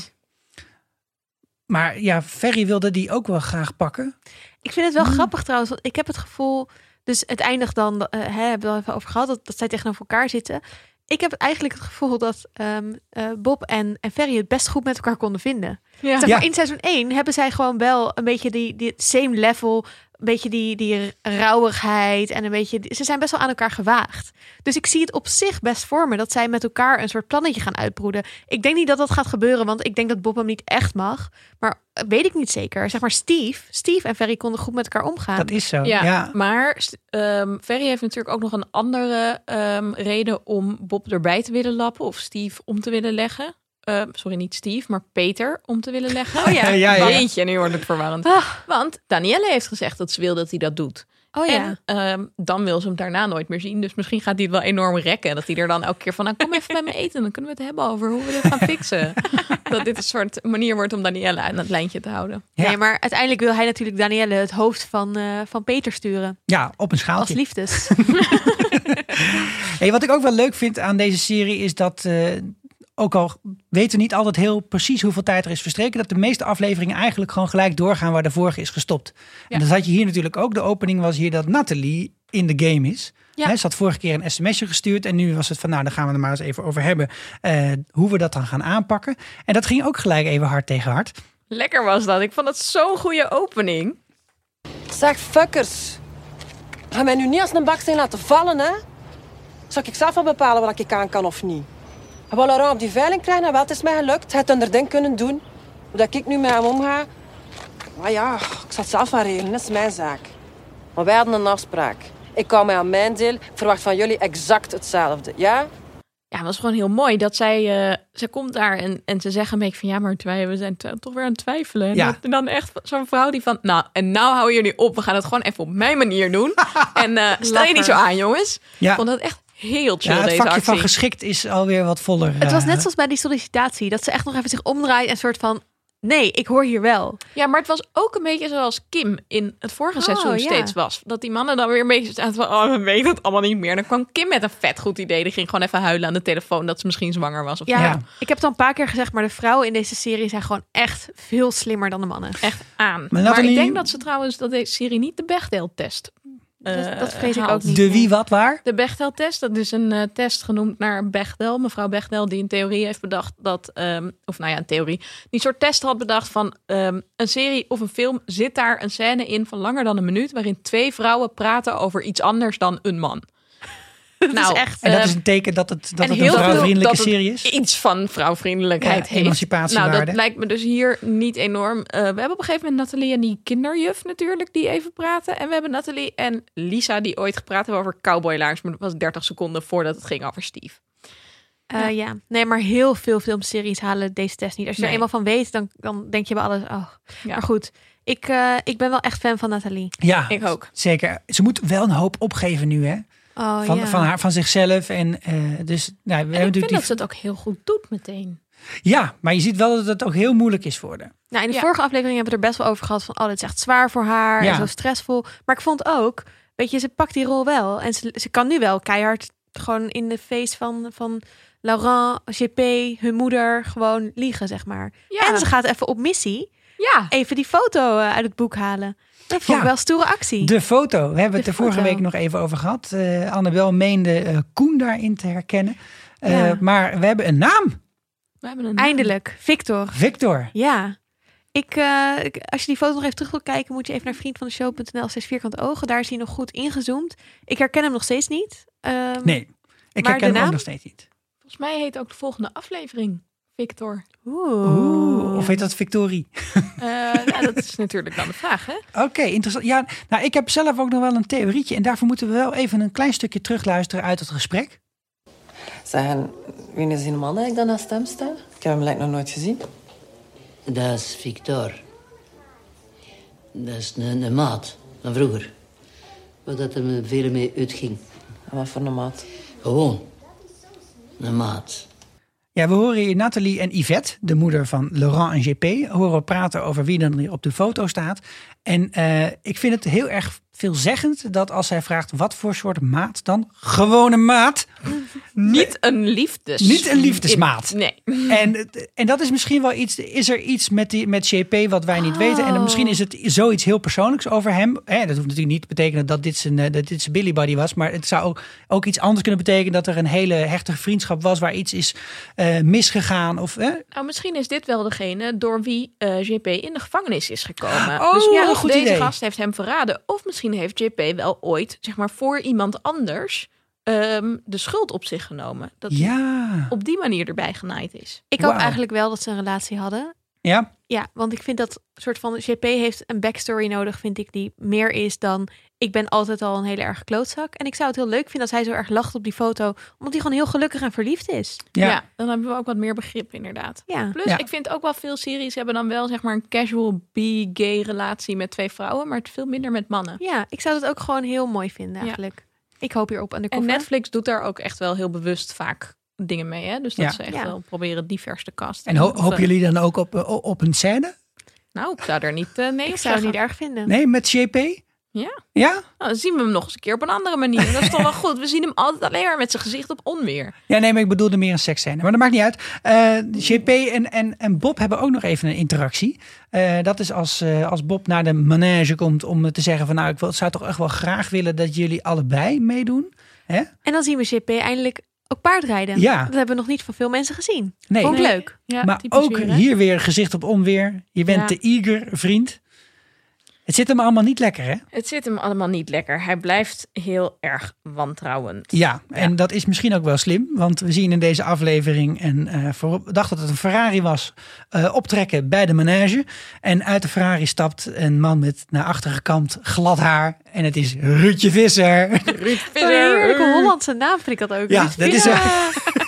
Speaker 1: Maar ja, Ferry wilde die ook wel graag pakken.
Speaker 3: Ik vind het wel
Speaker 1: Hmm.
Speaker 3: grappig trouwens, want ik heb het gevoel, dus het eindigt dan, hè, hebben we al even over gehad, dat, dat zij tegenover elkaar zitten. Ik heb eigenlijk het gevoel dat ehm, eh, Bob en, en Ferry het best goed met elkaar konden vinden.
Speaker 2: Ja.
Speaker 3: Zeg
Speaker 1: Ja.
Speaker 3: maar, in seizoen 1 hebben zij gewoon wel een beetje die, die same level, een beetje die, die rauwigheid en een beetje, ze zijn best wel aan elkaar gewaagd. Dus ik zie het op zich best voor me dat zij met elkaar een soort plannetje gaan uitbroeden. Ik denk niet dat dat gaat gebeuren, want ik denk dat Bob hem niet echt mag. Maar eh, weet ik niet zeker. Zeg maar Steve, Steve en Ferry konden goed met elkaar omgaan.
Speaker 1: Dat is zo.
Speaker 2: Ja,
Speaker 1: Ja,
Speaker 2: maar ehm Ferry heeft natuurlijk ook nog een andere ehm, reden om Bob erbij te willen lappen of Steve om te willen leggen. Ehm, sorry, niet Steve, maar Peter om te willen leggen.
Speaker 3: Oh ja.
Speaker 1: Ja, ja.
Speaker 2: Jeetje, nu wordt het verwarrend.
Speaker 3: Ah,
Speaker 2: Want Danielle heeft gezegd dat ze wil dat hij dat doet.
Speaker 3: oh ja.
Speaker 2: En ehm, dan wil ze hem daarna nooit meer zien. Dus misschien gaat hij het wel enorm rekken. Dat hij er dan elke keer van, nou kom even bij me eten. Dan kunnen we het hebben over hoe we dit gaan fixen. dat dit een soort manier wordt om Danielle aan het lijntje te houden.
Speaker 1: Ja.
Speaker 3: Nee, maar uiteindelijk wil hij natuurlijk Danielle het hoofd van, eh, van Peter sturen.
Speaker 1: ja, op een
Speaker 3: Als
Speaker 1: schaaltje.
Speaker 3: liefdes.
Speaker 1: Hey, wat ik ook wel leuk vind aan deze serie is dat, eh, ook al weten we niet altijd heel precies hoeveel tijd er is verstreken, dat de meeste afleveringen eigenlijk gewoon gelijk doorgaan waar de vorige is gestopt. En dat had je hier natuurlijk ook. De opening was hier dat Nathalie in de game is.
Speaker 3: Ja.
Speaker 1: Hè, ze had vorige keer een sms'je gestuurd en nu was het van nou, dan gaan we er maar eens even over hebben eh, hoe we dat dan gaan aanpakken. En dat ging ook gelijk even hard tegen hard.
Speaker 2: Lekker was dat. Ik vond het zo'n goede opening.
Speaker 6: Zeg, fuckers. Ga mij nu niet als een baksteen laten vallen, hè? Zal ik zelf wel bepalen wat ik aan kan of niet? Ik wil Laurent op die veiling krijgen en wel, het is mij gelukt. Hij had een ding kunnen doen. Hoe dat ik nu met hem omga... Maar ja, ik zal het zelf wel regelen. Dat is mijn zaak. Maar wij hadden een afspraak. Ik hou mij aan mijn deel. Ik verwacht van jullie exact hetzelfde, ja?
Speaker 2: Ja, het was gewoon heel mooi dat zij, eh, zij komt daar en, en ze zeggen een beetje van ja, maar wij, we zijn toch weer aan het twijfelen. En,
Speaker 1: Ja.
Speaker 2: dat- en dan echt zo'n vrouw die van, nou, en nou hou jullie op, we gaan het gewoon even op mijn manier doen. en eh stel je niet zo aan, jongens.
Speaker 1: Ja.
Speaker 2: Ik vond het echt heel chill,
Speaker 1: Ja, het
Speaker 2: deze
Speaker 1: vakje
Speaker 2: actie.
Speaker 1: van geschikt is alweer wat voller.
Speaker 3: Het was
Speaker 1: eh,
Speaker 3: net zoals bij die sollicitatie. Dat ze echt nog even zich omdraait en soort van... Nee, ik hoor hier wel.
Speaker 2: Ja, maar het was ook een beetje zoals Kim in het vorige
Speaker 3: Oh,
Speaker 2: seizoen
Speaker 3: ja.
Speaker 2: steeds was. Dat die mannen dan weer een beetje zaten van, oh, we weten het allemaal niet meer. Dan kwam Kim met een vet goed idee. Die ging gewoon even huilen aan de telefoon dat ze misschien zwanger was. Of
Speaker 3: Ja,
Speaker 1: Ja.
Speaker 3: ik heb het al een paar keer gezegd, maar de vrouwen in deze serie zijn gewoon echt veel slimmer dan de mannen.
Speaker 2: echt aan.
Speaker 1: Maar
Speaker 2: ik denk dat ze trouwens dat deze serie niet de Bechdel-test.
Speaker 3: Dat-
Speaker 2: eh,
Speaker 3: dat vrees ik ook niet.
Speaker 1: De wie, wat, waar?
Speaker 2: De Bechdel-test, dat is een eh, test genoemd naar Bechdel. Mevrouw Bechdel, die een theorie heeft bedacht dat, ehm, of nou ja, een theorie, die een soort test had bedacht van ehm, een serie of een film zit daar een scène in van langer dan een minuut, waarin twee vrouwen praten over iets anders dan een man.
Speaker 3: Dat is echt...
Speaker 1: En dat
Speaker 2: eh,
Speaker 1: is een teken dat het, dat het een vrouwvriendelijke serie is?
Speaker 2: Iets van vrouwvriendelijkheid
Speaker 1: Ja,
Speaker 2: heeft.
Speaker 1: emancipatiewaarde.
Speaker 2: Nou, dat lijkt me dus hier niet enorm. Eh, we hebben op een gegeven moment Nathalie en die kinderjuf natuurlijk, die even praten. En we hebben Nathalie en Lisa, die ooit gepraat hebben over cowboylaars. Maar dat was 30 seconden voordat het ging over Steve.
Speaker 3: Eh, ja. nee, maar heel veel filmseries halen deze test niet. Als je er eenmaal van weet, dan, dan denk je bij alles. Oh.
Speaker 2: Ja.
Speaker 3: Maar goed, ik, eh, ik ben wel echt fan van Nathalie.
Speaker 1: Ja,
Speaker 2: Ik ook.
Speaker 1: zeker. Ze moet wel een hoop opgeven nu, hè?
Speaker 3: Oh,
Speaker 1: Van,
Speaker 3: ja.
Speaker 1: van, haar, van zichzelf. En eh, dus, nou, we
Speaker 2: En
Speaker 1: hebben
Speaker 2: ik vind
Speaker 1: natuurlijk
Speaker 2: dat ze het ook heel goed doet meteen.
Speaker 1: Ja, maar je ziet wel dat het ook heel moeilijk is voor haar.
Speaker 3: Nou, in de
Speaker 2: Ja.
Speaker 3: vorige aflevering hebben we het er best wel over gehad van, oh, dit is echt zwaar voor haar
Speaker 1: Ja.
Speaker 3: en zo stressvol. Maar ik vond ook, weet je, ze pakt die rol wel en ze, ze kan nu wel keihard gewoon in de face van, van Laurent, GP, hun moeder gewoon liegen, zeg maar.
Speaker 2: Ja.
Speaker 3: En ze gaat even op missie,
Speaker 2: Ja,
Speaker 3: even die foto eh, uit het boek halen. Dat vond ik wel stoere actie.
Speaker 1: De foto, we hebben het
Speaker 3: De
Speaker 1: er vorige week nog even over gehad. Eh Annabel meende eh, Koen daarin te herkennen. Eh,
Speaker 3: Ja.
Speaker 1: Maar we hebben een naam.
Speaker 2: we hebben een
Speaker 3: Eindelijk, Victor.
Speaker 1: Victor.
Speaker 3: Ja. Ik, eh, ik- als je die foto nog even terug wil kijken, moet je even naar vriendvandeshow.nl steeds vierkante ogen. Daar is hij nog goed ingezoomd. Ik herken hem nog steeds niet. Ehm,
Speaker 1: Nee, ik herken hem ook
Speaker 3: naam?
Speaker 1: nog steeds niet.
Speaker 2: Volgens mij heet ook de volgende aflevering Victor.
Speaker 3: Oeh.
Speaker 1: Oeh, of heet dat Victorie?
Speaker 2: Eh, ja, dat is natuurlijk dan de vraag, hè?
Speaker 1: Oké, interessant. Ja, nou, ik heb zelf ook nog wel een theorietje. En daarvoor moeten we wel even een klein stukje terugluisteren uit het gesprek.
Speaker 6: Zeg, en wie is die man dat ik dan naar stem sta? Ik heb hem lijkt nog nooit gezien.
Speaker 7: Dat is Victor. Dat is een, een maat van vroeger. Waar dat er me veel mee uitging.
Speaker 6: En wat voor een maat?
Speaker 7: Gewoon. Een maat.
Speaker 1: Ja, we horen hier Nathalie en Yvette, de moeder van Laurent en GP, horen praten over wie dan hier op de foto staat. En eh, ik vind het heel erg veelzeggend dat als zij vraagt wat voor soort maat dan? Gewone maat.
Speaker 2: Niet een liefdes.
Speaker 1: Niet een liefdesmaat.
Speaker 2: Nee.
Speaker 1: En, en dat is misschien wel iets. Is er iets met, die, met JP wat wij niet weten? En misschien is het zoiets heel persoonlijks over hem. Hè, dat hoeft natuurlijk niet te betekenen dat dit zijn, eh, dat dit zijn Billy Buddy was. Maar het zou ook, ook iets anders kunnen betekenen dat er een hele hechte vriendschap was waar iets is eh, misgegaan. Of, hè?
Speaker 2: Nou, misschien is dit wel degene door wie eh, JP in de gevangenis is gekomen.
Speaker 1: Oh,
Speaker 2: dus ja,
Speaker 1: een goed
Speaker 2: deze
Speaker 1: idee.
Speaker 2: gast heeft hem verraden. Of misschien heeft JP wel ooit, zeg maar, voor iemand anders ehm, de schuld op zich genomen. Dat hij
Speaker 1: Ja.
Speaker 2: op die manier erbij genaaid is.
Speaker 3: Ik hoop eigenlijk wel dat ze een relatie hadden.
Speaker 1: Ja.
Speaker 3: Ja, want ik vind dat soort van GP heeft een backstory nodig, vind ik, die meer is dan ik ben altijd al een hele erg klootzak. En ik zou het heel leuk vinden als hij zo erg lacht op die foto, omdat hij gewoon heel gelukkig en verliefd is.
Speaker 1: Ja.
Speaker 2: Ja. dan hebben we ook wat meer begrip inderdaad.
Speaker 3: Ja.
Speaker 2: Plus,
Speaker 1: Ja.
Speaker 2: ik vind ook wel veel series hebben dan wel zeg maar een casual bi-gay relatie met twee vrouwen, maar het veel minder met mannen.
Speaker 3: Ja, ik zou het ook gewoon heel mooi vinden eigenlijk. Ik hoop hierop
Speaker 2: En. Netflix doet daar ook echt wel heel bewust vaak dingen mee, hè? Dus dat
Speaker 1: Ja.
Speaker 2: ze echt
Speaker 3: Ja.
Speaker 2: wel proberen divers te casten.
Speaker 1: En ho-
Speaker 2: Of,
Speaker 1: hopen
Speaker 2: eh,
Speaker 1: jullie dan ook op, eh, op een scène?
Speaker 2: Nou, ik zou er niet eh, nee
Speaker 3: ik zou het niet erg vinden.
Speaker 1: Nee, met JP?
Speaker 2: Ja,
Speaker 1: Ja?
Speaker 2: nou, dan zien we hem nog eens een keer op een andere manier. Dat is toch wel goed. We zien hem altijd alleen maar met zijn gezicht op onweer.
Speaker 1: Ja, nee, maar ik bedoelde meer een seksscène. Maar dat maakt niet uit. Eh JP en, en, en Bob hebben ook nog even een interactie. Eh, dat is als, eh, als Bob naar de manege komt om te zeggen van... nou, ik wil, zou toch echt wel graag willen dat jullie allebei meedoen. Hè?
Speaker 3: En dan zien we JP eindelijk ook paardrijden.
Speaker 1: Ja.
Speaker 3: Dat hebben we nog niet van veel mensen gezien.
Speaker 1: Nee.
Speaker 3: Vond ik
Speaker 2: Nee.
Speaker 3: leuk.
Speaker 2: Ja,
Speaker 1: maar ook
Speaker 2: weer,
Speaker 1: hier weer gezicht op onweer. Je bent
Speaker 2: Ja.
Speaker 1: te eager, vriend. Het zit hem allemaal niet lekker, hè?
Speaker 2: Het zit hem allemaal niet lekker. Hij blijft heel erg wantrouwend.
Speaker 1: Ja, en dat is misschien ook wel slim. Want we zien in deze aflevering, en eh voorop dacht dat het een Ferrari was, eh, optrekken bij de manege. En uit de Ferrari stapt een man met naar achter gekamd glad haar. En het is Ruudje Visser.
Speaker 2: Ruud
Speaker 3: Zo'n heerlijke Hollandse naam vind ik dat ook.
Speaker 1: Ja,
Speaker 3: Ruud
Speaker 1: dat is
Speaker 3: Visser.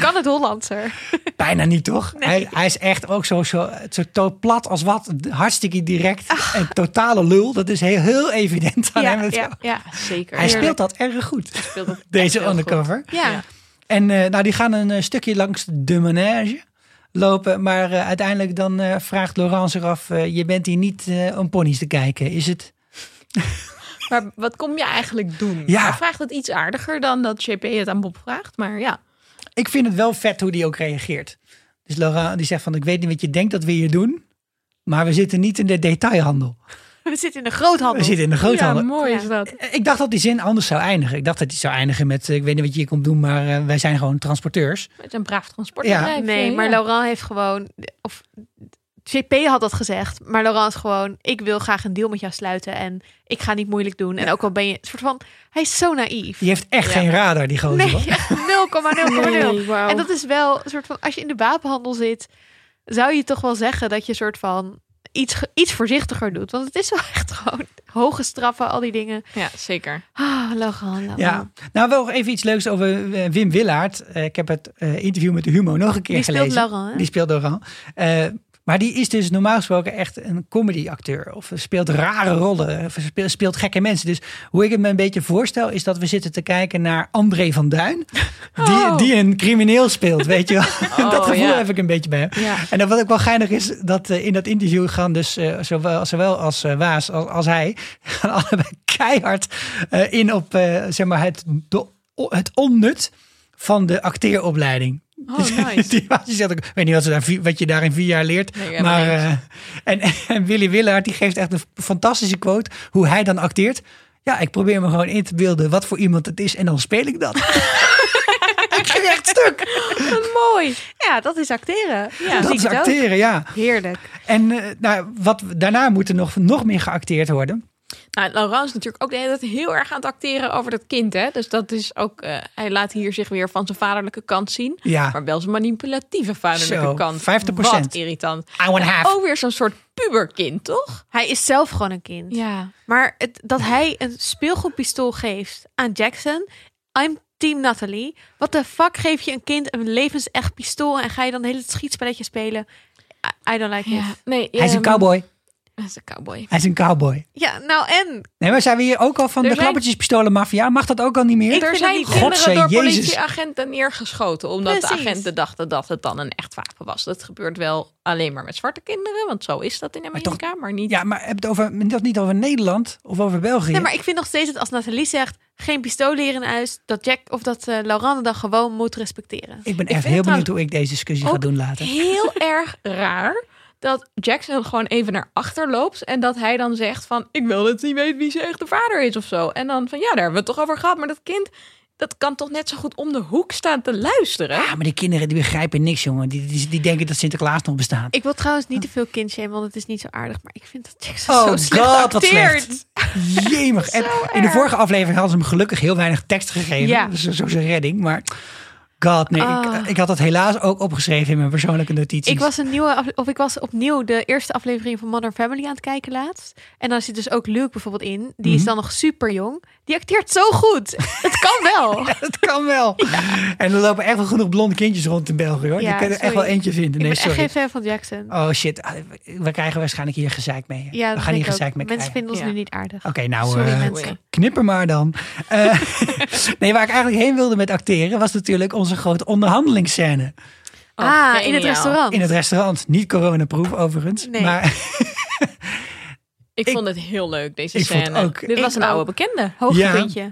Speaker 3: kan het Hollandser.
Speaker 1: Bijna niet, toch? Hij, hij is echt ook zo, zo, zo to- plat als wat. Hartstikke direct. En totale lul. Dat is heel, heel evident aan hem.
Speaker 3: Ja, ja, ja.
Speaker 2: Zeker.
Speaker 1: Hij
Speaker 2: Heerlijk.
Speaker 1: speelt dat erg goed,
Speaker 2: Speelt dat echt
Speaker 1: deze undercover.
Speaker 3: Ja.
Speaker 2: Ja.
Speaker 1: En eh, nou, die gaan een eh, stukje langs de manege lopen. Maar eh, uiteindelijk dan eh, vraagt Laurent zich af... eh, je bent hier niet eh, om ponies te kijken, is het?
Speaker 2: Maar wat kom je eigenlijk doen?
Speaker 1: Ja.
Speaker 2: Hij vraagt het iets aardiger dan dat JP het aan Bob vraagt. Maar ja,
Speaker 1: Ik vind het wel vet hoe die ook reageert. Dus Laurent die zegt van... ik weet niet wat je denkt dat we hier doen... maar we zitten niet in de detailhandel.
Speaker 3: We zitten in de groothandel.
Speaker 1: We zitten in de groothandel.
Speaker 2: ja mooi
Speaker 3: Ja.
Speaker 2: is dat.
Speaker 1: Ik dacht dat die zin anders zou eindigen. Ik dacht dat die zou eindigen met... eh, ik weet niet wat je hier komt doen, maar eh, wij zijn gewoon transporteurs.
Speaker 2: Met een braaf transportbedrijf.
Speaker 3: Nee,
Speaker 2: eh,
Speaker 3: maar
Speaker 2: ja.
Speaker 3: Laurent heeft gewoon... Of JP had dat gezegd, maar Laurent is gewoon... Ik wil graag een deal met jou sluiten en ik ga niet moeilijk doen. En ook al ben je... een soort van, hij is zo naïef.
Speaker 1: Die heeft echt
Speaker 2: Ja.
Speaker 1: geen radar, die gozer.
Speaker 3: Nee,
Speaker 1: hoor.
Speaker 3: echt 0,0,0.
Speaker 2: Nee.
Speaker 3: En dat is wel een soort van... Als je in de wapenhandel zit, zou je toch wel zeggen dat je soort van... Iets, iets voorzichtiger doet. Want het is wel echt gewoon hoge straffen, al die dingen.
Speaker 2: Ja, zeker.
Speaker 3: Ah, Laurent, Laurent.
Speaker 1: Ja, nou wel even iets leuks over eh, Wim Willaert. Eh, ik heb het eh, interview met de Humo nog een keer
Speaker 3: Die speelt
Speaker 1: gelezen.
Speaker 3: Laurent, hè?
Speaker 1: Die speelt Laurent. Eh, maar die is dus normaal gesproken echt een comedy-acteur. Of speelt rare rollen. Of speelt, speelt gekke mensen. Dus hoe ik het me een beetje voorstel... is dat we zitten te kijken naar André van Duin. Die,
Speaker 2: Oh.
Speaker 1: die een crimineel speelt, weet je wel. dat gevoel
Speaker 2: ja.
Speaker 1: heb ik een beetje bij hem.
Speaker 2: Ja.
Speaker 1: En dan wat ook wel geinig is... dat eh, in dat interview gaan dus eh, zowel, zowel als eh, Waas als, als hij... gaan allebei keihard in op zeg maar het, het onnut van de acteeropleiding.
Speaker 2: Oh, nice.
Speaker 1: die, was- die zegt ook, ik weet niet wat, ze daar, vier- wat je daar in vier jaar leert.
Speaker 2: Nee,
Speaker 1: maar, eh, en, en Willy Willaert die geeft echt een fantastische quote. Hoe hij dan acteert. Ja, ik probeer me gewoon in te beelden wat voor iemand het is. En dan speel ik dat. ik ging echt stuk.
Speaker 3: Mooi. Ja, dat is acteren. Ja,
Speaker 1: dat is acteren, ja.
Speaker 3: Heerlijk.
Speaker 1: En eh, nou, wat daarna moet er nog, nog meer geacteerd worden.
Speaker 2: Nou, Laurent is natuurlijk ook de hele tijd heel erg aan het acteren over dat kind. Hè? Dus dat is ook, eh, hij laat hier zich weer van zijn vaderlijke kant zien.
Speaker 1: Ja,
Speaker 2: Maar wel zijn manipulatieve vaderlijke
Speaker 1: Zo,
Speaker 2: kant.
Speaker 1: 50%.
Speaker 2: Wat irritant.
Speaker 1: I want half.
Speaker 2: Ook weer zo'n soort puberkind, toch?
Speaker 3: Hij is zelf gewoon een kind.
Speaker 2: Ja.
Speaker 3: Maar het, dat hij een speelgoedpistool geeft aan Jackson. I'm team Natalie. Wat de fuck geef je een kind een levensecht pistool en ga je dan hele schietspelletje spelen? I, I don't like
Speaker 2: ja.
Speaker 3: it.
Speaker 2: Nee,
Speaker 1: Hij is een
Speaker 2: ehm,
Speaker 1: cowboy.
Speaker 2: Hij is een cowboy.
Speaker 1: Hij is een cowboy.
Speaker 3: Ja, nou en?
Speaker 1: Nee, maar zijn we hier ook al van
Speaker 2: Er
Speaker 1: de
Speaker 2: zijn-
Speaker 1: klappertjespistolen maffia? Mag dat ook al niet meer?
Speaker 3: Ik
Speaker 2: er zijn
Speaker 3: niet-
Speaker 2: kinderen
Speaker 1: Godzee,
Speaker 2: door
Speaker 1: Jezus.
Speaker 2: politieagenten neergeschoten. Omdat
Speaker 3: Precies.
Speaker 2: de agenten dachten dat het dan een echt wapen was. Dat gebeurt wel alleen maar met zwarte kinderen. Want zo is dat in Amerika. Maar, niet...
Speaker 1: Ja, maar heb het over, dat niet over Nederland of over België?
Speaker 3: Nee, maar ik vind nog steeds dat als Nathalie zegt geen pistolen hier in huis, dat Jack of dat eh, Laurent dan gewoon moet respecteren.
Speaker 1: Ik ben
Speaker 2: Ik
Speaker 1: echt heel benieuwd hoe ik deze discussie ga doen later.
Speaker 2: heel erg raar dat Jackson gewoon even naar achter loopt en dat hij dan zegt van ik wil dat hij weet wie zijn echte vader is of zo. En dan van ja, daar hebben we het toch over gehad, maar dat kind dat kan toch net zo goed om de hoek staan te luisteren.
Speaker 1: Ja, maar die kinderen die begrijpen niks, jongen. Die, die, die denken dat Sinterklaas nog bestaat.
Speaker 3: Ik wil trouwens niet te veel kindshamen, want het is niet zo aardig. Maar ik vind dat Jackson
Speaker 1: Oh
Speaker 3: zo slecht
Speaker 1: god, wat
Speaker 3: acteert.
Speaker 1: slecht. Jemig. En in de vorige aflevering hadden ze hem gelukkig heel weinig tekst gegeven.
Speaker 3: Ja.
Speaker 1: Dus zo zijn redding. Maar god, nee.
Speaker 3: Ah.
Speaker 1: Ik, ik had dat helaas ook opgeschreven in mijn persoonlijke notities.
Speaker 3: Ik was een nieuwe of ik was opnieuw de eerste aflevering van Modern Family aan het kijken laatst. En dan zit dus ook Luke bijvoorbeeld in. Die is
Speaker 1: Mhm.
Speaker 3: dan nog super jong. Die acteert zo goed. Het kan wel.
Speaker 1: Het kan wel. En er lopen echt wel genoeg blonde kindjes rond in België hoor.
Speaker 3: Ja,
Speaker 1: je kan er echt wel eentje vinden.
Speaker 3: Ik
Speaker 1: Nee,
Speaker 3: ben echt
Speaker 1: sorry.
Speaker 3: geen fan van Jackson.
Speaker 1: Oh shit, Ah, we krijgen waarschijnlijk hier gezeik mee.
Speaker 3: Ja,
Speaker 1: we gaan hier
Speaker 3: ik ook.
Speaker 1: gezeik mee
Speaker 3: Mensen
Speaker 1: krijgen.
Speaker 3: vinden ons nu niet aardig.
Speaker 1: Oké, nou,
Speaker 3: Sorry mensen.
Speaker 1: knipper maar dan. Eh, nee, waar ik eigenlijk heen wilde met acteren was natuurlijk onze grote onderhandelingsscène.
Speaker 2: Oh,
Speaker 3: ah, in het restaurant.
Speaker 1: In het restaurant. Niet coronaproof overigens.
Speaker 3: Nee.
Speaker 1: Maar
Speaker 2: Ik,
Speaker 1: Ik-
Speaker 2: vond het heel leuk, deze
Speaker 1: Ik vond
Speaker 2: scène.
Speaker 1: ook.
Speaker 2: Dit was een oude bekende.
Speaker 3: Hoogtepuntje.
Speaker 1: Eh,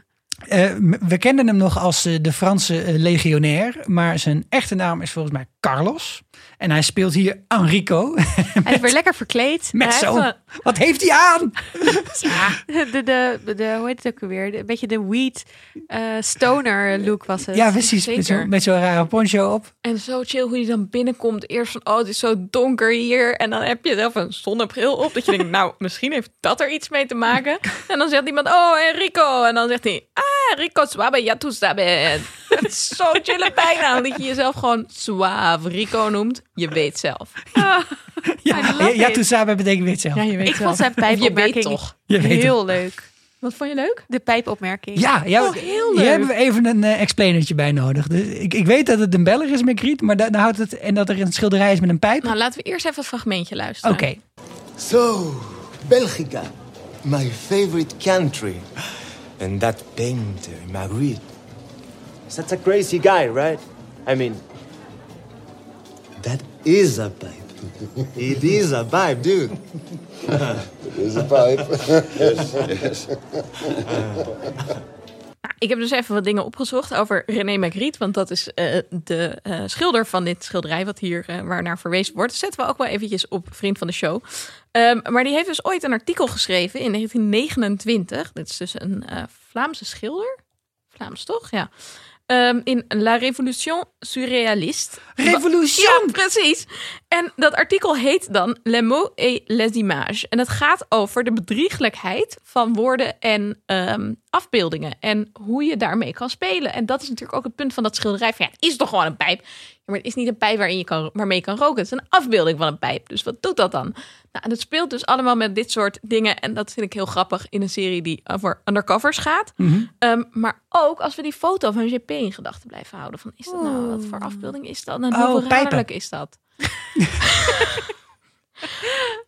Speaker 1: m- we kenden hem nog als eh, de Franse eh, legionair, maar zijn echte naam is volgens mij Carlos. En hij speelt hier Enrico.
Speaker 3: Hij is weer lekker verkleed.
Speaker 1: Met
Speaker 2: Hij
Speaker 1: zo'n...
Speaker 2: een-
Speaker 1: Wat heeft hij aan?
Speaker 3: De, de, de, hoe heet het ook weer? Een beetje de weed eh, stoner look was het.
Speaker 1: Ja, precies. Met zo'n met zo'n rare poncho op.
Speaker 2: En zo chill hoe je dan binnenkomt. Eerst van, oh, het is zo donker hier. En dan heb je zelf een zonnebril op. Dat je denkt, nou, misschien heeft dat er iets mee te maken. En dan zegt iemand, oh, Enrico. En dan zegt hij, ah, Rico suave, ja tu sabes. Het is zo chille bijnaam dat je jezelf gewoon suave Rico noemt. Je weet zelf.
Speaker 1: Ja, ja samen betekent weet zelf.
Speaker 2: Ja, je weet
Speaker 3: Ik vond zijn pijpopmerking
Speaker 2: toch.
Speaker 1: Je weet
Speaker 3: heel leuk.
Speaker 2: Wat vond je leuk?
Speaker 3: De pijpopmerking.
Speaker 1: Ja, ja
Speaker 2: Oh, heel
Speaker 1: hier
Speaker 2: leuk.
Speaker 1: hebben we even een eh, explainertje bij nodig. Dus ik, ik weet dat het een beller is met Griet, maar da- dan houdt het en dat er een schilderij is met een pijp.
Speaker 2: Nou, laten we eerst even een fragmentje luisteren.
Speaker 1: Oké.
Speaker 8: So, Belgica, my favorite country. And that painter, Magritte. That's a crazy guy, right? I mean, that is a pipe. it is a pipe, dude.
Speaker 9: is a pipe.
Speaker 2: Nou, ik heb dus even wat dingen opgezocht over René Magritte. Want dat is eh, de eh, schilder van dit schilderij wat hier eh, waar naar verwezen wordt. Zetten we ook wel eventjes op Vriend van de Show. Ehm, maar die heeft dus ooit een artikel geschreven in 1929. Dit is dus een eh, Vlaamse schilder. Vlaams toch? Ja. Ehm, in La Révolution Surréaliste.
Speaker 1: Revolution!
Speaker 2: Ja, precies. En dat artikel heet dan Les mots et les images. En het gaat over de bedrieglijkheid van woorden en ehm, afbeeldingen. En hoe je daarmee kan spelen. En dat is natuurlijk ook het punt van dat schilderij. Van, ja, het is toch gewoon een pijp. Ja, maar het is niet een pijp waarin je kan, waarmee je kan roken. Het is een afbeelding van een pijp. Dus wat doet dat dan? Nou, en het speelt dus allemaal met dit soort dingen. En dat vind ik heel grappig in een serie die over undercovers gaat. Ehm, maar ook als we die foto van JP in gedachten blijven houden. Van, is dat nou, wat voor afbeelding is dat? En
Speaker 1: Oh,
Speaker 2: hoe verraderlijk is dat?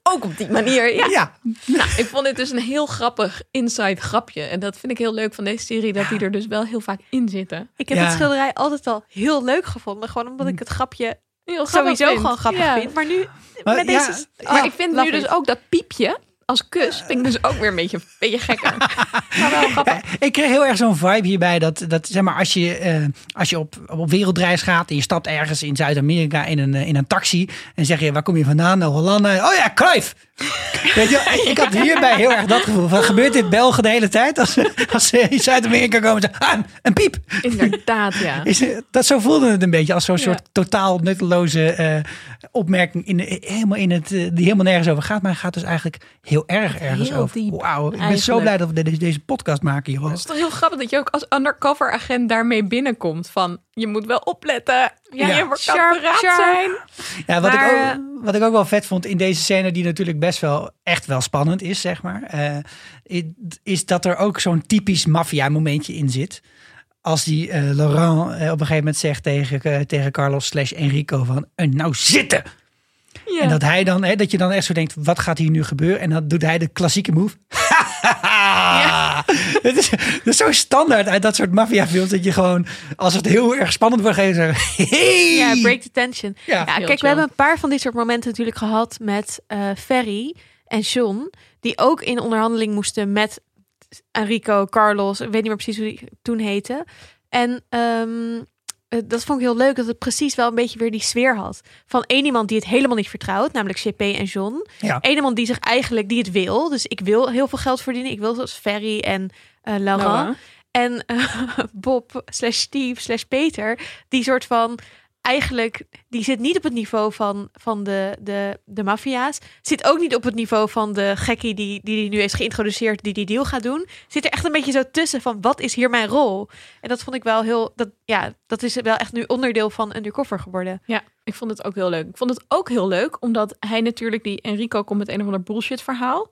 Speaker 2: ook op die manier, ja.
Speaker 1: Ja,
Speaker 2: Nou, ik vond dit dus een heel grappig inside grapje. En dat vind ik heel leuk van deze serie. Dat die er dus wel heel vaak in zitten.
Speaker 3: Ik heb
Speaker 1: Ja.
Speaker 3: het schilderij altijd al heel leuk gevonden. Gewoon omdat ik het grapje
Speaker 2: Heel
Speaker 3: sowieso
Speaker 2: vind.
Speaker 3: gewoon grappig
Speaker 2: Ja.
Speaker 3: vind. Maar nu
Speaker 1: Maar
Speaker 3: met
Speaker 1: ja,
Speaker 3: deze...
Speaker 2: Maar
Speaker 3: Oh,
Speaker 2: ik vind nu dus
Speaker 3: it.
Speaker 2: ook dat piepje als kus vind ik dus ook weer een beetje, een beetje gekker. maar wel grappig.
Speaker 1: ik kreeg heel erg zo'n vibe hierbij dat, dat zeg maar, als je, eh, als je op, op wereldreis gaat en je stapt ergens in Zuid-Amerika in een, eh, in een taxi en zeg je, waar kom je vandaan? Nou, Hollanda. Oh ja, Cruyff! Weet je, ik had hierbij heel erg dat gevoel. Van, gebeurt dit Belgen de hele tijd? Als, ze- als ze in Zuid-Amerika komen en zeggen, ah, een piep!
Speaker 2: Inderdaad, ja.
Speaker 1: Is, dat zo voelde het een beetje als zo'n
Speaker 2: Ja.
Speaker 1: soort totaal nutteloze eh, opmerking in, helemaal in het, eh, die helemaal nergens over gaat. Maar gaat dus eigenlijk heel erg ergens
Speaker 2: Heel
Speaker 1: over. Wauw, ik ben zo blij dat we deze, deze podcast maken, joh.
Speaker 2: Het is toch heel grappig dat je ook als undercover agent daarmee binnenkomt. Van, je moet wel opletten. Ja,
Speaker 1: Ja.
Speaker 2: je kan
Speaker 3: Sharp,
Speaker 2: verraad
Speaker 3: sharp.
Speaker 2: zijn.
Speaker 1: Ja, wat,
Speaker 3: Maar,
Speaker 1: ik ook, wat ik ook wel vet vond in deze scène, die natuurlijk best wel echt wel spannend is, zeg maar. eh, is dat er ook zo'n typisch maffia momentje in zit. Als die eh, Laurent eh, op een gegeven moment zegt tegen, eh, tegen Carlos slash Enrico van, "En nou zitten!
Speaker 2: Ja.
Speaker 1: En dat hij dan, hè, dat je dan echt zo denkt, wat gaat hier nu gebeuren? En dan doet hij de klassieke move. Het is, dat is zo standaard uit dat soort maffiafilms dat je gewoon, als het heel erg spannend wordt, zeggen, hey!
Speaker 3: Ja, break the tension.
Speaker 1: Ja.
Speaker 3: Ja, kijk,
Speaker 2: chill.
Speaker 3: we hebben een paar van dit soort momenten natuurlijk gehad met eh Ferry en John. Die ook in onderhandeling moesten met Enrico, Carlos. Ik weet niet meer precies hoe die toen heette. En ehm, eh, dat vond ik heel leuk dat het precies wel een beetje weer die sfeer had. Van één iemand die het helemaal niet vertrouwt, namelijk JP en John.
Speaker 1: Ja.
Speaker 3: Eén iemand die zich eigenlijk, die het wil. Dus ik wil heel veel geld verdienen. Ik wil zoals Ferry en eh Laurent.
Speaker 2: Laurent.
Speaker 3: En eh, Bob slash Steve slash Peter, die soort van eigenlijk, die zit niet op het niveau van, van de, de, de maffia's. Zit ook niet op het niveau van de gekkie die, die die nu heeft geïntroduceerd, die die deal gaat doen. Zit er echt een beetje zo tussen van, wat is hier mijn rol? En dat vond ik wel heel, dat, ja, dat is wel echt nu onderdeel van Undercover geworden.
Speaker 2: Ja, ik vond het ook heel leuk. Ik vond het ook heel leuk, omdat hij natuurlijk, die Enrico komt met een of ander bullshit verhaal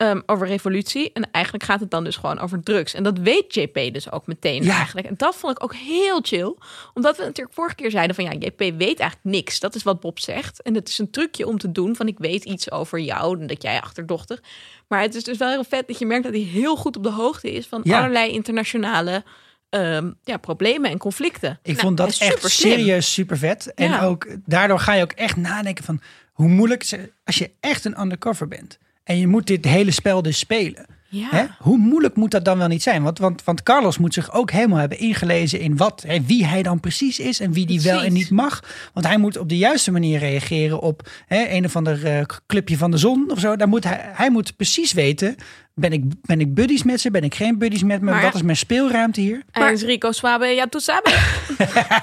Speaker 2: ehm, over revolutie. En eigenlijk gaat het dan dus gewoon over drugs. En dat weet JP dus ook meteen
Speaker 1: Ja.
Speaker 2: eigenlijk. En dat vond ik ook heel chill. Omdat we natuurlijk vorige keer zeiden van ja, JP weet eigenlijk niks. Dat is wat Bob zegt. En het is een trucje om te doen van ik weet iets over jou en dat jij achterdochtig. Maar het is dus wel heel vet dat je merkt dat hij heel goed op de hoogte is van
Speaker 1: Ja.
Speaker 2: allerlei internationale ehm, ja, problemen en conflicten.
Speaker 1: Ik
Speaker 2: Nou,
Speaker 1: vond dat echt serieus super vet. En
Speaker 2: Ja.
Speaker 1: ook daardoor ga je ook echt nadenken van hoe moeilijk ze, als je echt een undercover bent En je moet dit hele spel dus spelen.
Speaker 2: Ja.
Speaker 1: Hè? Hoe moeilijk moet dat dan wel niet zijn? Want, want, want Carlos moet zich ook helemaal hebben ingelezen in wat, hè, wie hij dan precies is en wie die wel en niet mag. Want hij moet op de juiste manier reageren op hè, een of ander eh, clubje van de zon of zo. Daar moet hij, hij moet precies weten, ben ik, ben ik buddies met ze, ben ik geen buddies met me?
Speaker 2: Maar-
Speaker 1: wat is mijn speelruimte hier?
Speaker 2: En is Rico Swabe, ja, tu sabe.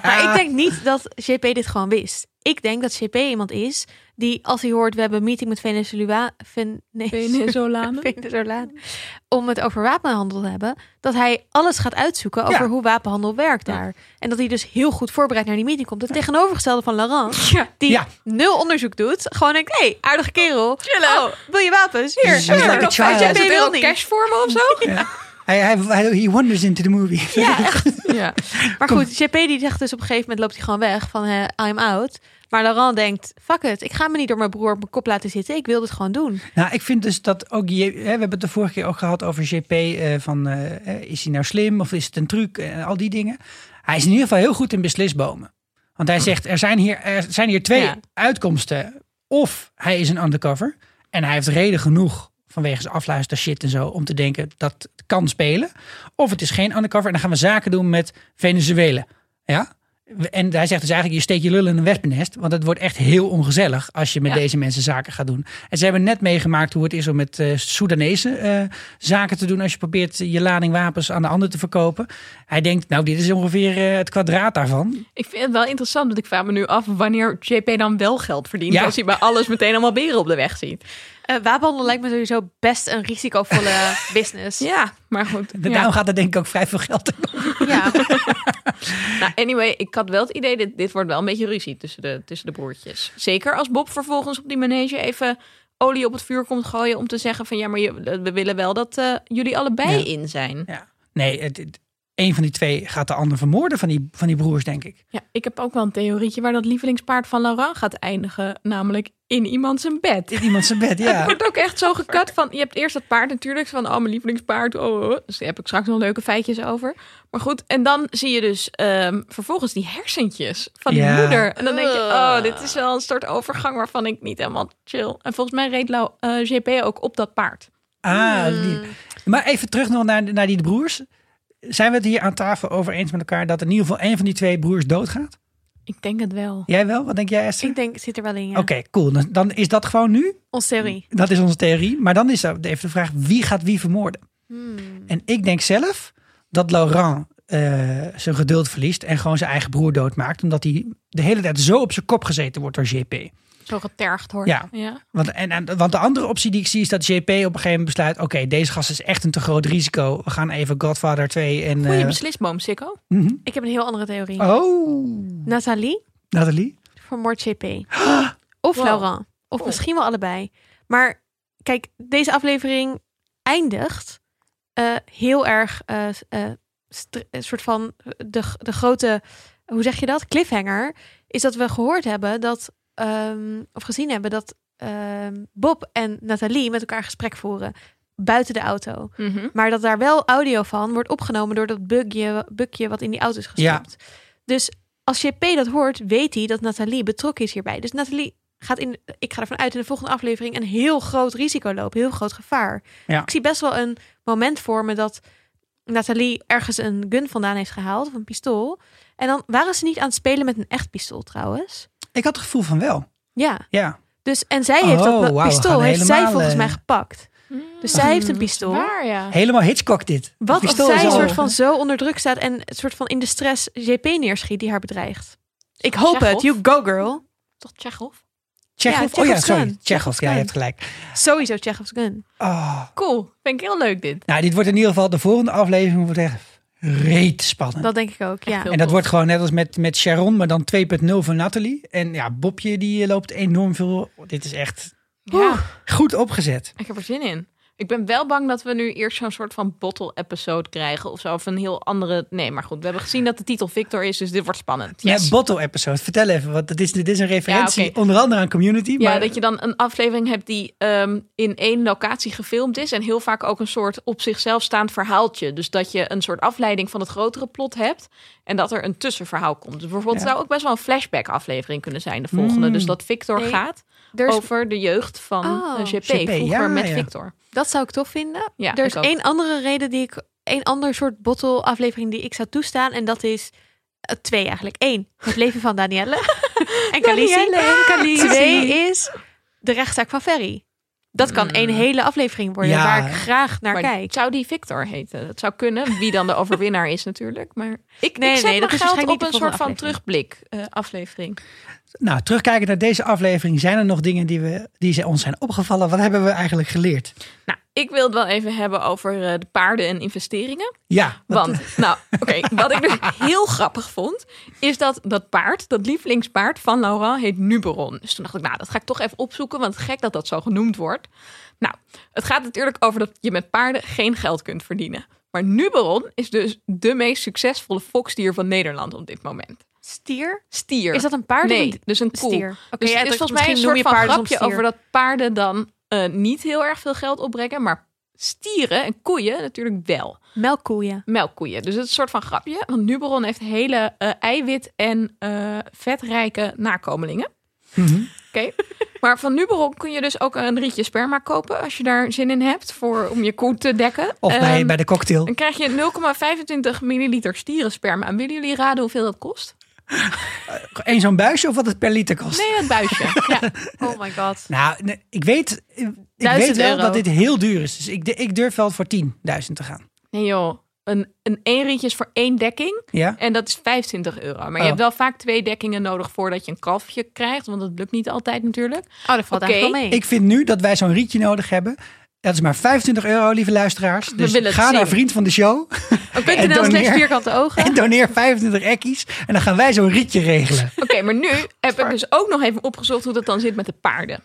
Speaker 3: Maar ik denk niet dat JP dit gewoon wist. Ik denk dat JP iemand is die, als hij hoort, we hebben een meeting met Venezuela, Ven, nee,
Speaker 2: Venezolanen.
Speaker 3: Venezolanen, om het over wapenhandel te hebben, dat hij alles gaat uitzoeken over
Speaker 1: Ja.
Speaker 3: hoe wapenhandel werkt daar. En dat hij dus heel goed voorbereid naar die meeting komt. Het tegenovergestelde van Laurent,
Speaker 2: Ja.
Speaker 3: die
Speaker 1: Ja.
Speaker 3: nul onderzoek doet. Gewoon denkt, hé, hey, aardige kerel. Oh, wil je wapens? Hier,
Speaker 1: like
Speaker 3: sure.
Speaker 1: a
Speaker 3: Nog
Speaker 1: child.
Speaker 3: 5000
Speaker 2: JP
Speaker 3: euro
Speaker 2: wil
Speaker 3: niet.
Speaker 2: cash voor me of zo?
Speaker 1: Hij, hij, he wanders into the movie.
Speaker 3: Ja, echt.
Speaker 2: Ja.
Speaker 3: Maar goed, JP die zegt dus op een gegeven moment loopt hij gewoon weg van eh, I'm out. Maar Laurent denkt, fuck it, ik ga me niet door mijn broer op mijn kop laten zitten. Ik wil dit gewoon doen.
Speaker 1: Nou, ik vind dus dat ook, je, hè, we hebben het de vorige keer ook gehad over JP, eh, van eh, eh, is hij nou slim of is het een truc en al die dingen. Hij is in ieder geval heel goed in beslisbomen. Want hij zegt, er zijn hier, er zijn hier twee
Speaker 3: Ja.
Speaker 1: uitkomsten. Of hij is een undercover en hij heeft reden genoeg vanwege zijn afluister shit en zo om te denken dat het kan spelen. Of het is geen undercover en dan gaan we zaken doen met Venezuela. Ja? En hij zegt dus eigenlijk, je steekt je lul in een wespennest. Want het wordt echt heel ongezellig als je met
Speaker 2: Ja.
Speaker 1: deze mensen zaken gaat doen. En ze hebben net meegemaakt hoe het is om met eh Soedanese eh, zaken te doen. Als je probeert je lading wapens aan de ander te verkopen. Hij denkt, nou dit is ongeveer eh, het kwadraat daarvan.
Speaker 2: Ik vind het wel interessant, want ik vraag me nu af wanneer JP dan wel geld verdient.
Speaker 1: Ja.
Speaker 2: Als hij bij alles meteen allemaal beren op de weg ziet.
Speaker 3: Eh, wapenhandel lijkt me sowieso best een risicovolle business.
Speaker 2: Ja, maar goed.
Speaker 1: Daarom gaat er denk ik ook vrij veel geld in.
Speaker 3: Ja.
Speaker 2: Nou, anyway, ik had wel het idee, dit, dit wordt wel een beetje ruzie tussen de, tussen de broertjes. Zeker als Bob vervolgens op die manege even olie op het vuur komt gooien om te zeggen van ja, maar je, we willen wel dat eh, jullie allebei
Speaker 1: Ja.
Speaker 2: in zijn.
Speaker 1: Ja. Nee, het, het- een van die twee gaat de ander vermoorden van die, van die broers, denk ik.
Speaker 2: Ja, ik heb ook wel een theorietje waar dat lievelingspaard van Laurent gaat eindigen. Namelijk in iemand zijn bed.
Speaker 1: In iemand zijn bed,
Speaker 2: Het
Speaker 1: ja.
Speaker 2: wordt ook echt zo gekat van... Je hebt eerst dat paard natuurlijk. Van, oh, mijn lievelingspaard. Oh, oh. Dus daar heb ik straks nog leuke feitjes over. Maar goed, en dan zie je dus ehm, vervolgens die hersentjes van die
Speaker 1: Ja.
Speaker 2: moeder. En dan denk je, oh, dit is wel een soort overgang waarvan ik niet helemaal chill. En volgens mij reed Lau, eh, JP ook op dat paard.
Speaker 1: Ah, die- maar even terug nog naar, naar die broers. Zijn we het hier aan tafel over eens met elkaar dat in ieder geval één van die twee broers doodgaat?
Speaker 2: Ik denk het wel.
Speaker 1: Jij wel? Wat denk jij, Esther?
Speaker 3: Ik denk, het zit er wel in, ja.
Speaker 1: Oké, cool. Dan, dan is dat gewoon nu.
Speaker 3: Ons theorie.
Speaker 1: Dat is onze theorie. Maar dan is er even de vraag, wie gaat wie vermoorden?
Speaker 3: Hmm.
Speaker 1: En ik denk zelf dat Laurent eh, zijn geduld verliest en gewoon zijn eigen broer doodmaakt. Omdat hij de hele tijd zo op zijn kop gezeten wordt door JP.
Speaker 2: Zo getergd wordt.
Speaker 1: Ja.
Speaker 2: ja.
Speaker 1: Want, en, en- want de andere optie die ik zie is dat JP op een gegeven moment besluit... oké, deze gast is echt een te groot risico. We gaan even Godfather 2 en...
Speaker 2: Goeie
Speaker 1: eh,
Speaker 2: beslisboom, Sikko.
Speaker 1: mhm.
Speaker 3: Ik heb een heel andere theorie.
Speaker 1: Oh,
Speaker 3: Nathalie
Speaker 1: Nathalie?
Speaker 3: vermoordt JP. Of
Speaker 2: Wow.
Speaker 3: Laurent. Of misschien wel allebei. Maar kijk, deze aflevering eindigt eh, heel erg eh, een soort van de, de grote, hoe zeg je dat? Cliffhanger. Is dat we gehoord hebben dat, ehm, of gezien hebben dat ehm, Bob en Nathalie met elkaar gesprek voeren. Buiten de auto.
Speaker 2: Mhm.
Speaker 3: Maar dat daar wel audio van wordt opgenomen door dat bugje, bugje wat in die auto is gestopt. Dus als JP dat hoort, weet hij dat Nathalie betrokken is hierbij. Dus Nathalie gaat in, ik ga ervan uit in de volgende aflevering een heel groot risico lopen, heel groot gevaar.
Speaker 1: Ja.
Speaker 3: Ik zie best wel een moment voor me dat Nathalie ergens een gun vandaan heeft gehaald, of een pistool. En dan waren ze niet aan het spelen met een echt pistool trouwens.
Speaker 1: Ik had het gevoel van wel.
Speaker 3: Ja,
Speaker 1: Ja.
Speaker 3: dus en zij heeft
Speaker 1: Oh,
Speaker 3: dat pistool heeft zij volgens
Speaker 1: eh,
Speaker 3: mij gepakt. Dus zij heeft een pistool.
Speaker 2: Waar, ja.
Speaker 1: Helemaal Hitchcock dit.
Speaker 3: Wat als zij
Speaker 1: is
Speaker 3: een soort van zo onder druk staat en het soort van in de stress JP neerschiet die haar bedreigt. Ik hoop
Speaker 2: Chekhov?
Speaker 3: het. You go girl.
Speaker 2: Toch Tsjechov?
Speaker 1: Chekhov?
Speaker 3: Ja,
Speaker 1: oh ja, sorry.
Speaker 3: gun.
Speaker 1: Chekhov,
Speaker 3: Chekhov's
Speaker 1: ja, je hebt gelijk.
Speaker 3: Sowieso Chekhov's gun.
Speaker 1: Oh.
Speaker 2: Cool. Vind ik heel leuk dit.
Speaker 1: Nou, dit wordt in ieder geval de volgende aflevering wordt echt reet spannend.
Speaker 3: Dat denk ik ook, ja.
Speaker 1: en dat wordt gewoon net als met, met Sharon, maar dan 2.0 van Nathalie. En ja, Bobje die loopt enorm veel. Dit is echt
Speaker 2: Ja,
Speaker 1: goed opgezet.
Speaker 2: ik heb er zin in. Ik ben wel bang dat we nu eerst zo'n soort van bottle-episode krijgen of zo. Of een heel andere... Nee, maar goed. We hebben gezien dat de titel Victor is, dus dit wordt spannend. Yes.
Speaker 1: Ja, bottle episode. Vertel even, want dit is, dit is een referentie
Speaker 2: Ja,
Speaker 1: onder andere aan Community.
Speaker 2: Ja,
Speaker 1: maar,
Speaker 2: dat je dan een aflevering hebt die ehm, in één locatie gefilmd is. En heel vaak ook een soort op zichzelf staand verhaaltje. Dus dat je een soort afleiding van het grotere plot hebt. En dat er een tussenverhaal komt. Dus bijvoorbeeld
Speaker 1: Ja.
Speaker 2: zou ook best wel een flashback aflevering kunnen zijn, de volgende.
Speaker 1: Mm.
Speaker 2: Dus dat Victor
Speaker 3: Nee,
Speaker 2: gaat
Speaker 3: Er is-
Speaker 2: over de jeugd van
Speaker 3: Oh.
Speaker 2: eh, GP.
Speaker 1: GP,
Speaker 2: Vroeger
Speaker 1: ja,
Speaker 2: met
Speaker 1: ja.
Speaker 2: Victor.
Speaker 3: Dat zou ik tof vinden.
Speaker 2: Ja,
Speaker 3: er is één andere reden die ik, één ander soort bottle aflevering die ik zou toestaan. En dat is eh, twee eigenlijk. Eén, het leven van Danielle en Khaleesi. Twee is de rechtszaak van Ferry. Dat kan één hele aflevering worden
Speaker 1: Ja.
Speaker 3: waar ik graag naar
Speaker 2: Maar
Speaker 3: kijk.
Speaker 2: zou die Victor heten? Dat zou kunnen. Wie dan de overwinnaar is natuurlijk. Maar ik,
Speaker 3: Nee,
Speaker 2: ik zet
Speaker 3: nee, dat
Speaker 2: mijn
Speaker 3: is
Speaker 2: geld
Speaker 3: waarschijnlijk
Speaker 2: op
Speaker 3: niet
Speaker 2: een soort van terugblik eh, aflevering.
Speaker 1: Nou, terugkijken naar deze aflevering. Zijn er nog dingen die, we, die ze ons zijn opgevallen? Wat hebben we eigenlijk geleerd?
Speaker 2: Nou, ik wil het wel even hebben over eh, de paarden en investeringen.
Speaker 1: Ja, wat-
Speaker 2: Want, nou, oké, wat ik dus heel grappig vond, is dat dat paard, dat lievelingspaard van Laurent, heet Nuberon. Dus toen dacht ik, nou, dat ga ik toch even opzoeken, want gek dat dat zo genoemd wordt. Nou, het gaat natuurlijk over dat je met paarden geen geld kunt verdienen. Maar Nuberon is dus de meest succesvolle foksdier van Nederland op dit moment.
Speaker 3: Stier?
Speaker 2: Stier.
Speaker 3: Is dat een paard
Speaker 2: Nee,
Speaker 3: een
Speaker 2: dus een koe.
Speaker 3: stier? Oké,
Speaker 2: dus
Speaker 3: ja,
Speaker 2: het is
Speaker 3: dat-
Speaker 2: volgens mij een soort van grapje over dat paarden dan eh, niet heel erg veel geld opbrengen, maar stieren en koeien natuurlijk wel.
Speaker 3: Melkkoeien.
Speaker 2: Melkkoeien. Dus het is een soort van grapje. Want Nuberon heeft hele eh, eiwit- en eh, vetrijke nakomelingen.
Speaker 1: Mhm.
Speaker 2: Oké. Maar van Nuberon kun je dus ook een rietje sperma kopen als je daar zin in hebt voor, om je koe te dekken.
Speaker 1: Of bij,
Speaker 2: Ehm,
Speaker 1: bij de cocktail.
Speaker 2: Dan krijg je 0,25 milliliter stierensperma. En willen jullie raden hoeveel dat kost?
Speaker 1: Eén zo'n buisje of wat het per liter kost?
Speaker 2: Nee, het buisje. ja.
Speaker 3: Oh my god.
Speaker 1: Nou, nee, ik weet, ik weet wel
Speaker 2: euro.
Speaker 1: dat dit heel duur is. Dus ik, ik durf wel voor 10.000 te gaan.
Speaker 2: Nee joh, een, een één rietje is voor één dekking.
Speaker 1: Ja?
Speaker 2: En dat is 25 euro. Maar
Speaker 1: Oh.
Speaker 2: je hebt wel vaak twee dekkingen nodig voordat je een kalfje krijgt. Want dat lukt niet altijd natuurlijk.
Speaker 3: Oh, dat valt eigenlijk wel mee.
Speaker 1: Ik vind nu dat wij zo'n rietje nodig hebben. Dat is maar 25 euro, lieve luisteraars. Dus ga naar
Speaker 2: zien.
Speaker 1: vriend van de show
Speaker 3: NL slash
Speaker 1: doneer.
Speaker 3: vierkante ogen.
Speaker 1: en doneer 25 ekkies. En dan gaan wij zo'n rietje regelen.
Speaker 2: Oké, maar nu heb ik dus ook nog even opgezocht hoe dat dan zit met de paarden.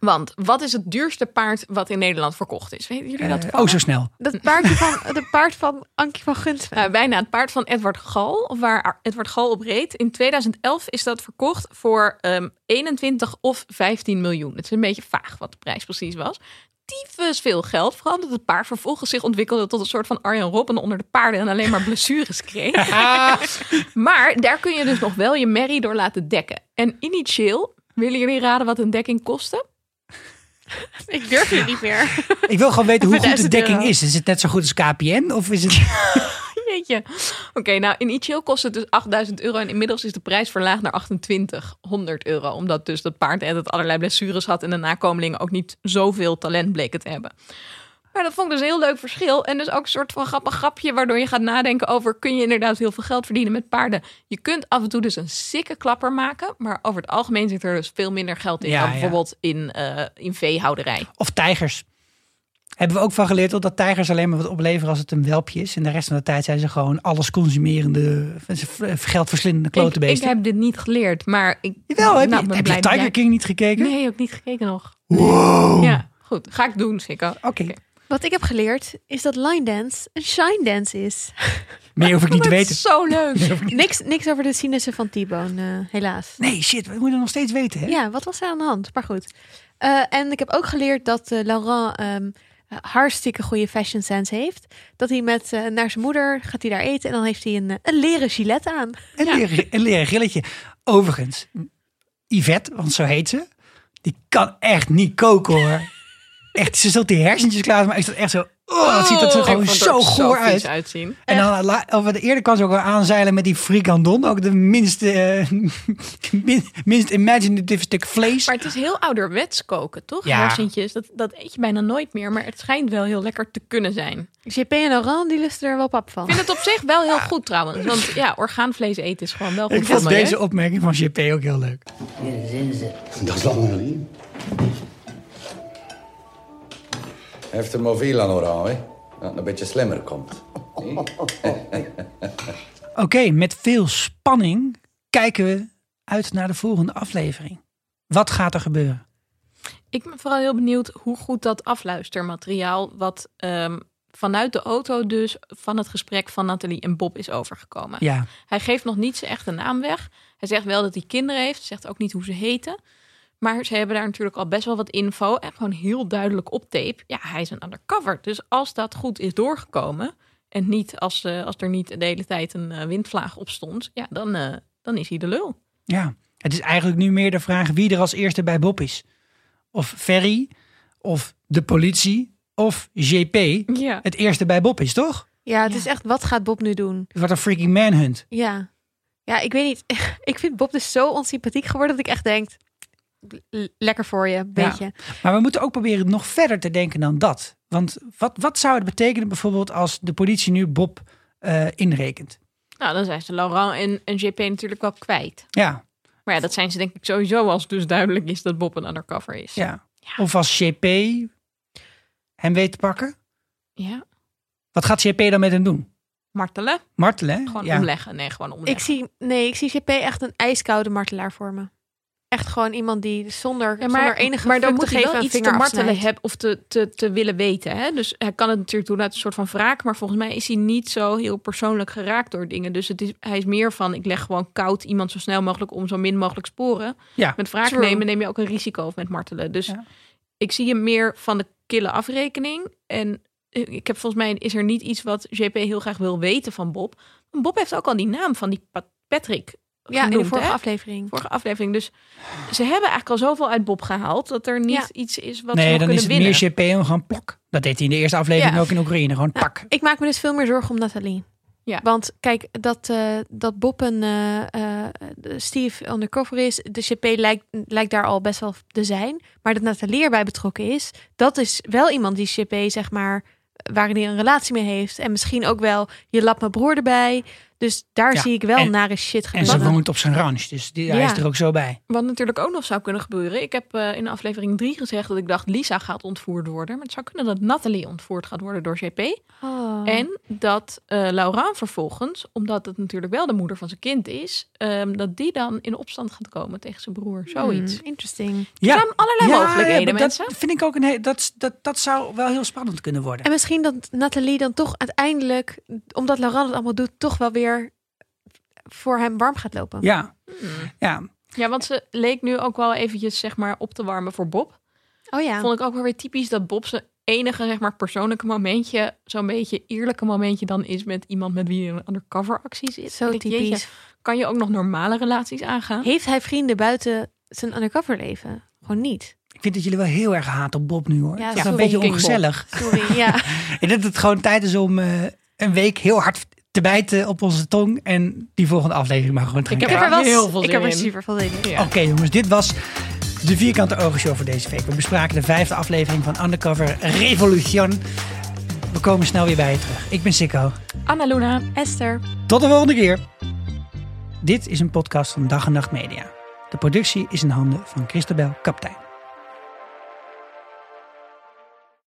Speaker 2: Want wat is het duurste paard wat in Nederland verkocht is? Weten jullie dat?
Speaker 1: Eh, oh, zo snel.
Speaker 3: Dat paardje van, de paard van Ankie van Gunsven.
Speaker 2: Nou, bijna het paard van Edward Gal, of waar Edward Gal op reed. In 2011 is dat verkocht voor ehm 21 of 15 miljoen. Het is een beetje vaag wat de prijs precies was. Tyfus veel geld. Vooral omdat het paard vervolgens zich ontwikkelde tot een soort van Arjen Robben onder de paarden en alleen maar blessures kreeg. maar daar kun je dus nog wel je merrie door laten dekken. En initieel, willen jullie raden wat een dekking kostte?
Speaker 3: Ik durf het niet meer.
Speaker 1: Ik wil gewoon weten hoe goed de
Speaker 3: 1000
Speaker 1: dekking
Speaker 3: euro.
Speaker 1: is. Is het net zo goed als KPN? Of is het...
Speaker 2: Jeetje. Oké, nou initieel kost het dus 8000 euro en inmiddels is de prijs verlaagd naar 2800 euro. Omdat dus dat paard altijd allerlei blessures had en de nakomelingen ook niet zoveel talent bleken te hebben. Maar dat vond ik dus een heel leuk verschil. En dus ook een soort van grappig grapje waardoor je gaat nadenken over... kun je inderdaad heel veel geld verdienen met paarden? Je kunt af en toe dus een sikke klapper maken. Maar over het algemeen zit er dus veel minder geld in
Speaker 1: Ja,
Speaker 2: dan
Speaker 1: ja.
Speaker 2: bijvoorbeeld in, eh, in veehouderij.
Speaker 1: Of tijgers. Hebben we ook van geleerd dat tijgers alleen maar wat opleveren als het een welpje is. En de rest van de tijd zijn ze gewoon alles consumerende, geldverslindende
Speaker 2: Ik, ik
Speaker 1: klotenbeesten.
Speaker 2: heb dit niet geleerd, maar ik
Speaker 1: Jawel, heb
Speaker 2: nou,
Speaker 1: je, heb je Tiger
Speaker 2: jij-
Speaker 1: King niet gekeken?
Speaker 2: Nee, ook niet gekeken nog.
Speaker 1: Wow.
Speaker 2: Ja, goed. Ga ik doen, Sikko.
Speaker 1: Oké,
Speaker 3: Wat ik heb geleerd is dat line dance een shine dance is.
Speaker 1: meer hoef ik niet te
Speaker 2: Dat
Speaker 1: weten.
Speaker 2: is zo leuk.
Speaker 3: Niks, niks over de sinussen van T-Bone, eh, helaas.
Speaker 1: Nee, shit, we moeten nog steeds weten, hè?
Speaker 3: Ja, wat was er aan de hand? Maar goed. Eh, en ik heb ook geleerd dat eh, Laurent ehm, hartstikke goede fashion sense heeft. Dat hij met eh, naar zijn moeder gaat hij daar eten en dan heeft hij een, een leren gilet aan.
Speaker 1: Een, leren, een leren grilletje. Overigens, Yvette, want zo heet ze, die kan echt niet koken, hoor. Echt, ze zult die hersentjes klaar, maar is dat echt zo... Oh, dat ziet er
Speaker 2: Ik
Speaker 1: gewoon zo goor uit.
Speaker 2: uitzien.
Speaker 1: En dan, la- of de eerder kwam ze ook wel aanzeilen met die frikandon. Ook de minste, min- minst imaginative stuk vlees.
Speaker 2: Maar het is heel ouderwets koken, toch?
Speaker 1: Ja.
Speaker 2: Hersentjes, dat, dat eet je bijna nooit meer. Maar het schijnt wel heel lekker te kunnen zijn.
Speaker 3: JP en Laurent, die lusten er wel pap van.
Speaker 2: Ik vind het op zich wel heel goed trouwens. Want ja, orgaanvlees eten is gewoon wel goed
Speaker 1: Ik vond deze opmerking van JP ook heel leuk.
Speaker 7: Hier zijn ze.
Speaker 9: Dat is lang geleden.
Speaker 10: Heeft er maar veel aan oranje, hè? Dat het een beetje slimmer komt.
Speaker 1: Oké, met veel spanning kijken we uit naar de volgende aflevering. Wat gaat er gebeuren?
Speaker 2: Ik ben vooral heel benieuwd hoe goed dat afluistermateriaal, wat ehm, vanuit de auto dus van het gesprek van Nathalie en Bob is overgekomen.
Speaker 1: Ja,
Speaker 2: Hij geeft nog niet zijn echte naam weg. Hij zegt wel dat hij kinderen heeft, zegt ook niet hoe ze heten. Maar ze hebben daar natuurlijk al best wel wat info en gewoon heel duidelijk op tape. Ja, hij is een undercover. Dus als dat goed is doorgekomen en niet als, eh, als er niet de hele tijd een eh, windvlaag op stond, ja, dan, eh, dan is hij de lul.
Speaker 1: ja. Het is eigenlijk nu meer de vraag wie er als eerste bij Bob is. Of Ferry, of de politie, of JP
Speaker 2: Ja.
Speaker 1: het eerste bij Bob is, toch?
Speaker 3: Ja, het
Speaker 2: Ja.
Speaker 3: is echt, wat gaat Bob nu doen?
Speaker 1: Wordt een freaking manhunt.
Speaker 3: Ja. Ja, ik weet niet. Ik vind Bob dus zo onsympathiek geworden dat ik echt denk, lekker voor je, beetje.
Speaker 1: Maar we moeten ook proberen nog verder te denken dan dat. Want wat, wat zou het betekenen bijvoorbeeld als de politie nu Bob eh, inrekent?
Speaker 2: Nou, dan zijn ze Laurent en, en JP natuurlijk wel kwijt.
Speaker 1: Ja,
Speaker 2: Maar ja, dat zijn ze denk ik sowieso als dus duidelijk is dat Bob een undercover is.
Speaker 1: ja. Of als JP hem weet te pakken.
Speaker 2: Ja.
Speaker 1: Wat gaat JP dan met hem doen?
Speaker 2: Martelen.
Speaker 1: Martelen?
Speaker 2: Gewoon
Speaker 1: ja.
Speaker 2: omleggen. Nee, gewoon omleggen.
Speaker 3: Ik zie, nee, ik zie JP echt een ijskoude martelaar voor me. Echt gewoon iemand die zonder,
Speaker 2: Ja, maar,
Speaker 3: zonder enige
Speaker 2: maar dan moet
Speaker 3: te
Speaker 2: hij
Speaker 3: geven
Speaker 2: wel iets te martelen hebben of te, te, te willen weten. Hè? Dus hij kan het natuurlijk doen uit een soort van wraak. Maar volgens mij is hij niet zo heel persoonlijk geraakt door dingen. Dus het is, hij is meer van, ik leg gewoon koud iemand zo snel mogelijk om zo min mogelijk sporen.
Speaker 1: Ja,
Speaker 2: Met wraak
Speaker 3: true.
Speaker 2: nemen neem je ook een risico met martelen. Dus
Speaker 1: Ja.
Speaker 2: ik zie hem meer van de kille afrekening. En ik heb volgens mij is er niet iets wat JP heel graag wil weten van Bob. Bob heeft ook al die naam van die Pat- Patrick
Speaker 3: Ja, in de vorige
Speaker 2: hè?
Speaker 3: aflevering.
Speaker 2: vorige aflevering. Dus ze hebben eigenlijk al zoveel uit Bob gehaald dat er niet
Speaker 3: Ja.
Speaker 2: iets is wat ze
Speaker 1: nee,
Speaker 2: nog
Speaker 1: dan
Speaker 2: kunnen
Speaker 1: is het
Speaker 2: winnen.
Speaker 1: meer JP en gewoon plak. Dat deed hij in de eerste aflevering
Speaker 3: Ja.
Speaker 1: ook in Oekraïne. Gewoon
Speaker 3: Nou,
Speaker 1: pak.
Speaker 3: ik maak me dus veel meer zorgen om Nathalie.
Speaker 2: Ja.
Speaker 3: Want kijk, dat, eh, dat Bob en eh, eh, de Steve undercover is, de CP lijkt, lijkt daar al best wel te zijn. Maar dat Nathalie erbij betrokken is, dat is wel iemand die CP, zeg maar, waar hij een relatie mee heeft. En misschien ook wel, je lapt mijn broer erbij. Dus daar
Speaker 1: Ja,
Speaker 3: zie ik wel
Speaker 1: en-
Speaker 3: nare shit
Speaker 1: En ze
Speaker 3: gebeuren.
Speaker 1: woont op zijn ranch, dus die, hij
Speaker 3: Ja.
Speaker 1: is er ook zo bij.
Speaker 2: Wat natuurlijk ook nog zou kunnen gebeuren. Ik heb eh, in aflevering 3 gezegd dat ik dacht Lisa gaat ontvoerd worden. Maar het zou kunnen dat Nathalie ontvoerd gaat worden door JP.
Speaker 3: Oh.
Speaker 2: En dat eh Laurent vervolgens, omdat het natuurlijk wel de moeder van zijn kind is, ehm, dat die dan in opstand gaat komen tegen zijn broer. Zoiets.
Speaker 3: Hmm, interesting.
Speaker 1: Ja,
Speaker 2: zijn allerlei mogelijkheden, mensen.
Speaker 1: Dat vind ik ook een he- dat, dat, dat zou wel heel spannend kunnen worden.
Speaker 3: En misschien dat Nathalie dan toch uiteindelijk, omdat Laurent het allemaal doet, toch wel weer voor hem warm gaat lopen.
Speaker 1: Ja,
Speaker 2: Hmm.
Speaker 1: ja.
Speaker 2: Ja, want ze leek nu ook wel eventjes zeg maar op te warmen voor Bob.
Speaker 3: Oh ja.
Speaker 2: Vond ik ook wel weer typisch dat Bob zijn enige zeg maar persoonlijke momentje, zo'n beetje eerlijke momentje dan is met iemand met wie een undercover actie zit.
Speaker 3: Zo
Speaker 2: Ik denk, jeetje,
Speaker 3: typisch.
Speaker 2: kan je ook nog normale relaties aangaan?
Speaker 3: Heeft hij vrienden buiten zijn undercover leven? Gewoon niet.
Speaker 1: Ik vind dat jullie wel heel erg haat op Bob nu hoor.
Speaker 3: Ja,
Speaker 1: het is
Speaker 3: sorry,
Speaker 1: een beetje
Speaker 2: Bob.
Speaker 1: ongezellig.
Speaker 3: Sorry, ja.
Speaker 1: Ik denk dat het gewoon tijd is om eh, een week heel hard te bijten op onze tong. En die volgende aflevering maar gewoon te gaan
Speaker 2: Ik heb
Speaker 3: er wel
Speaker 2: heel veel
Speaker 3: ik heb
Speaker 2: zin
Speaker 3: er super veel zin in.
Speaker 2: Ja.
Speaker 1: Oké jongens, dit was de Vierkante Ogen Show voor deze week. We bespraken de vijfde aflevering van Undercover Revolution. We komen snel weer bij je terug. Ik ben Sikko.
Speaker 2: Anna Luna.
Speaker 3: Esther.
Speaker 1: Tot de volgende keer. Dit is een podcast van Dag en Nacht Media. De productie is in handen van Christabel Kaptein.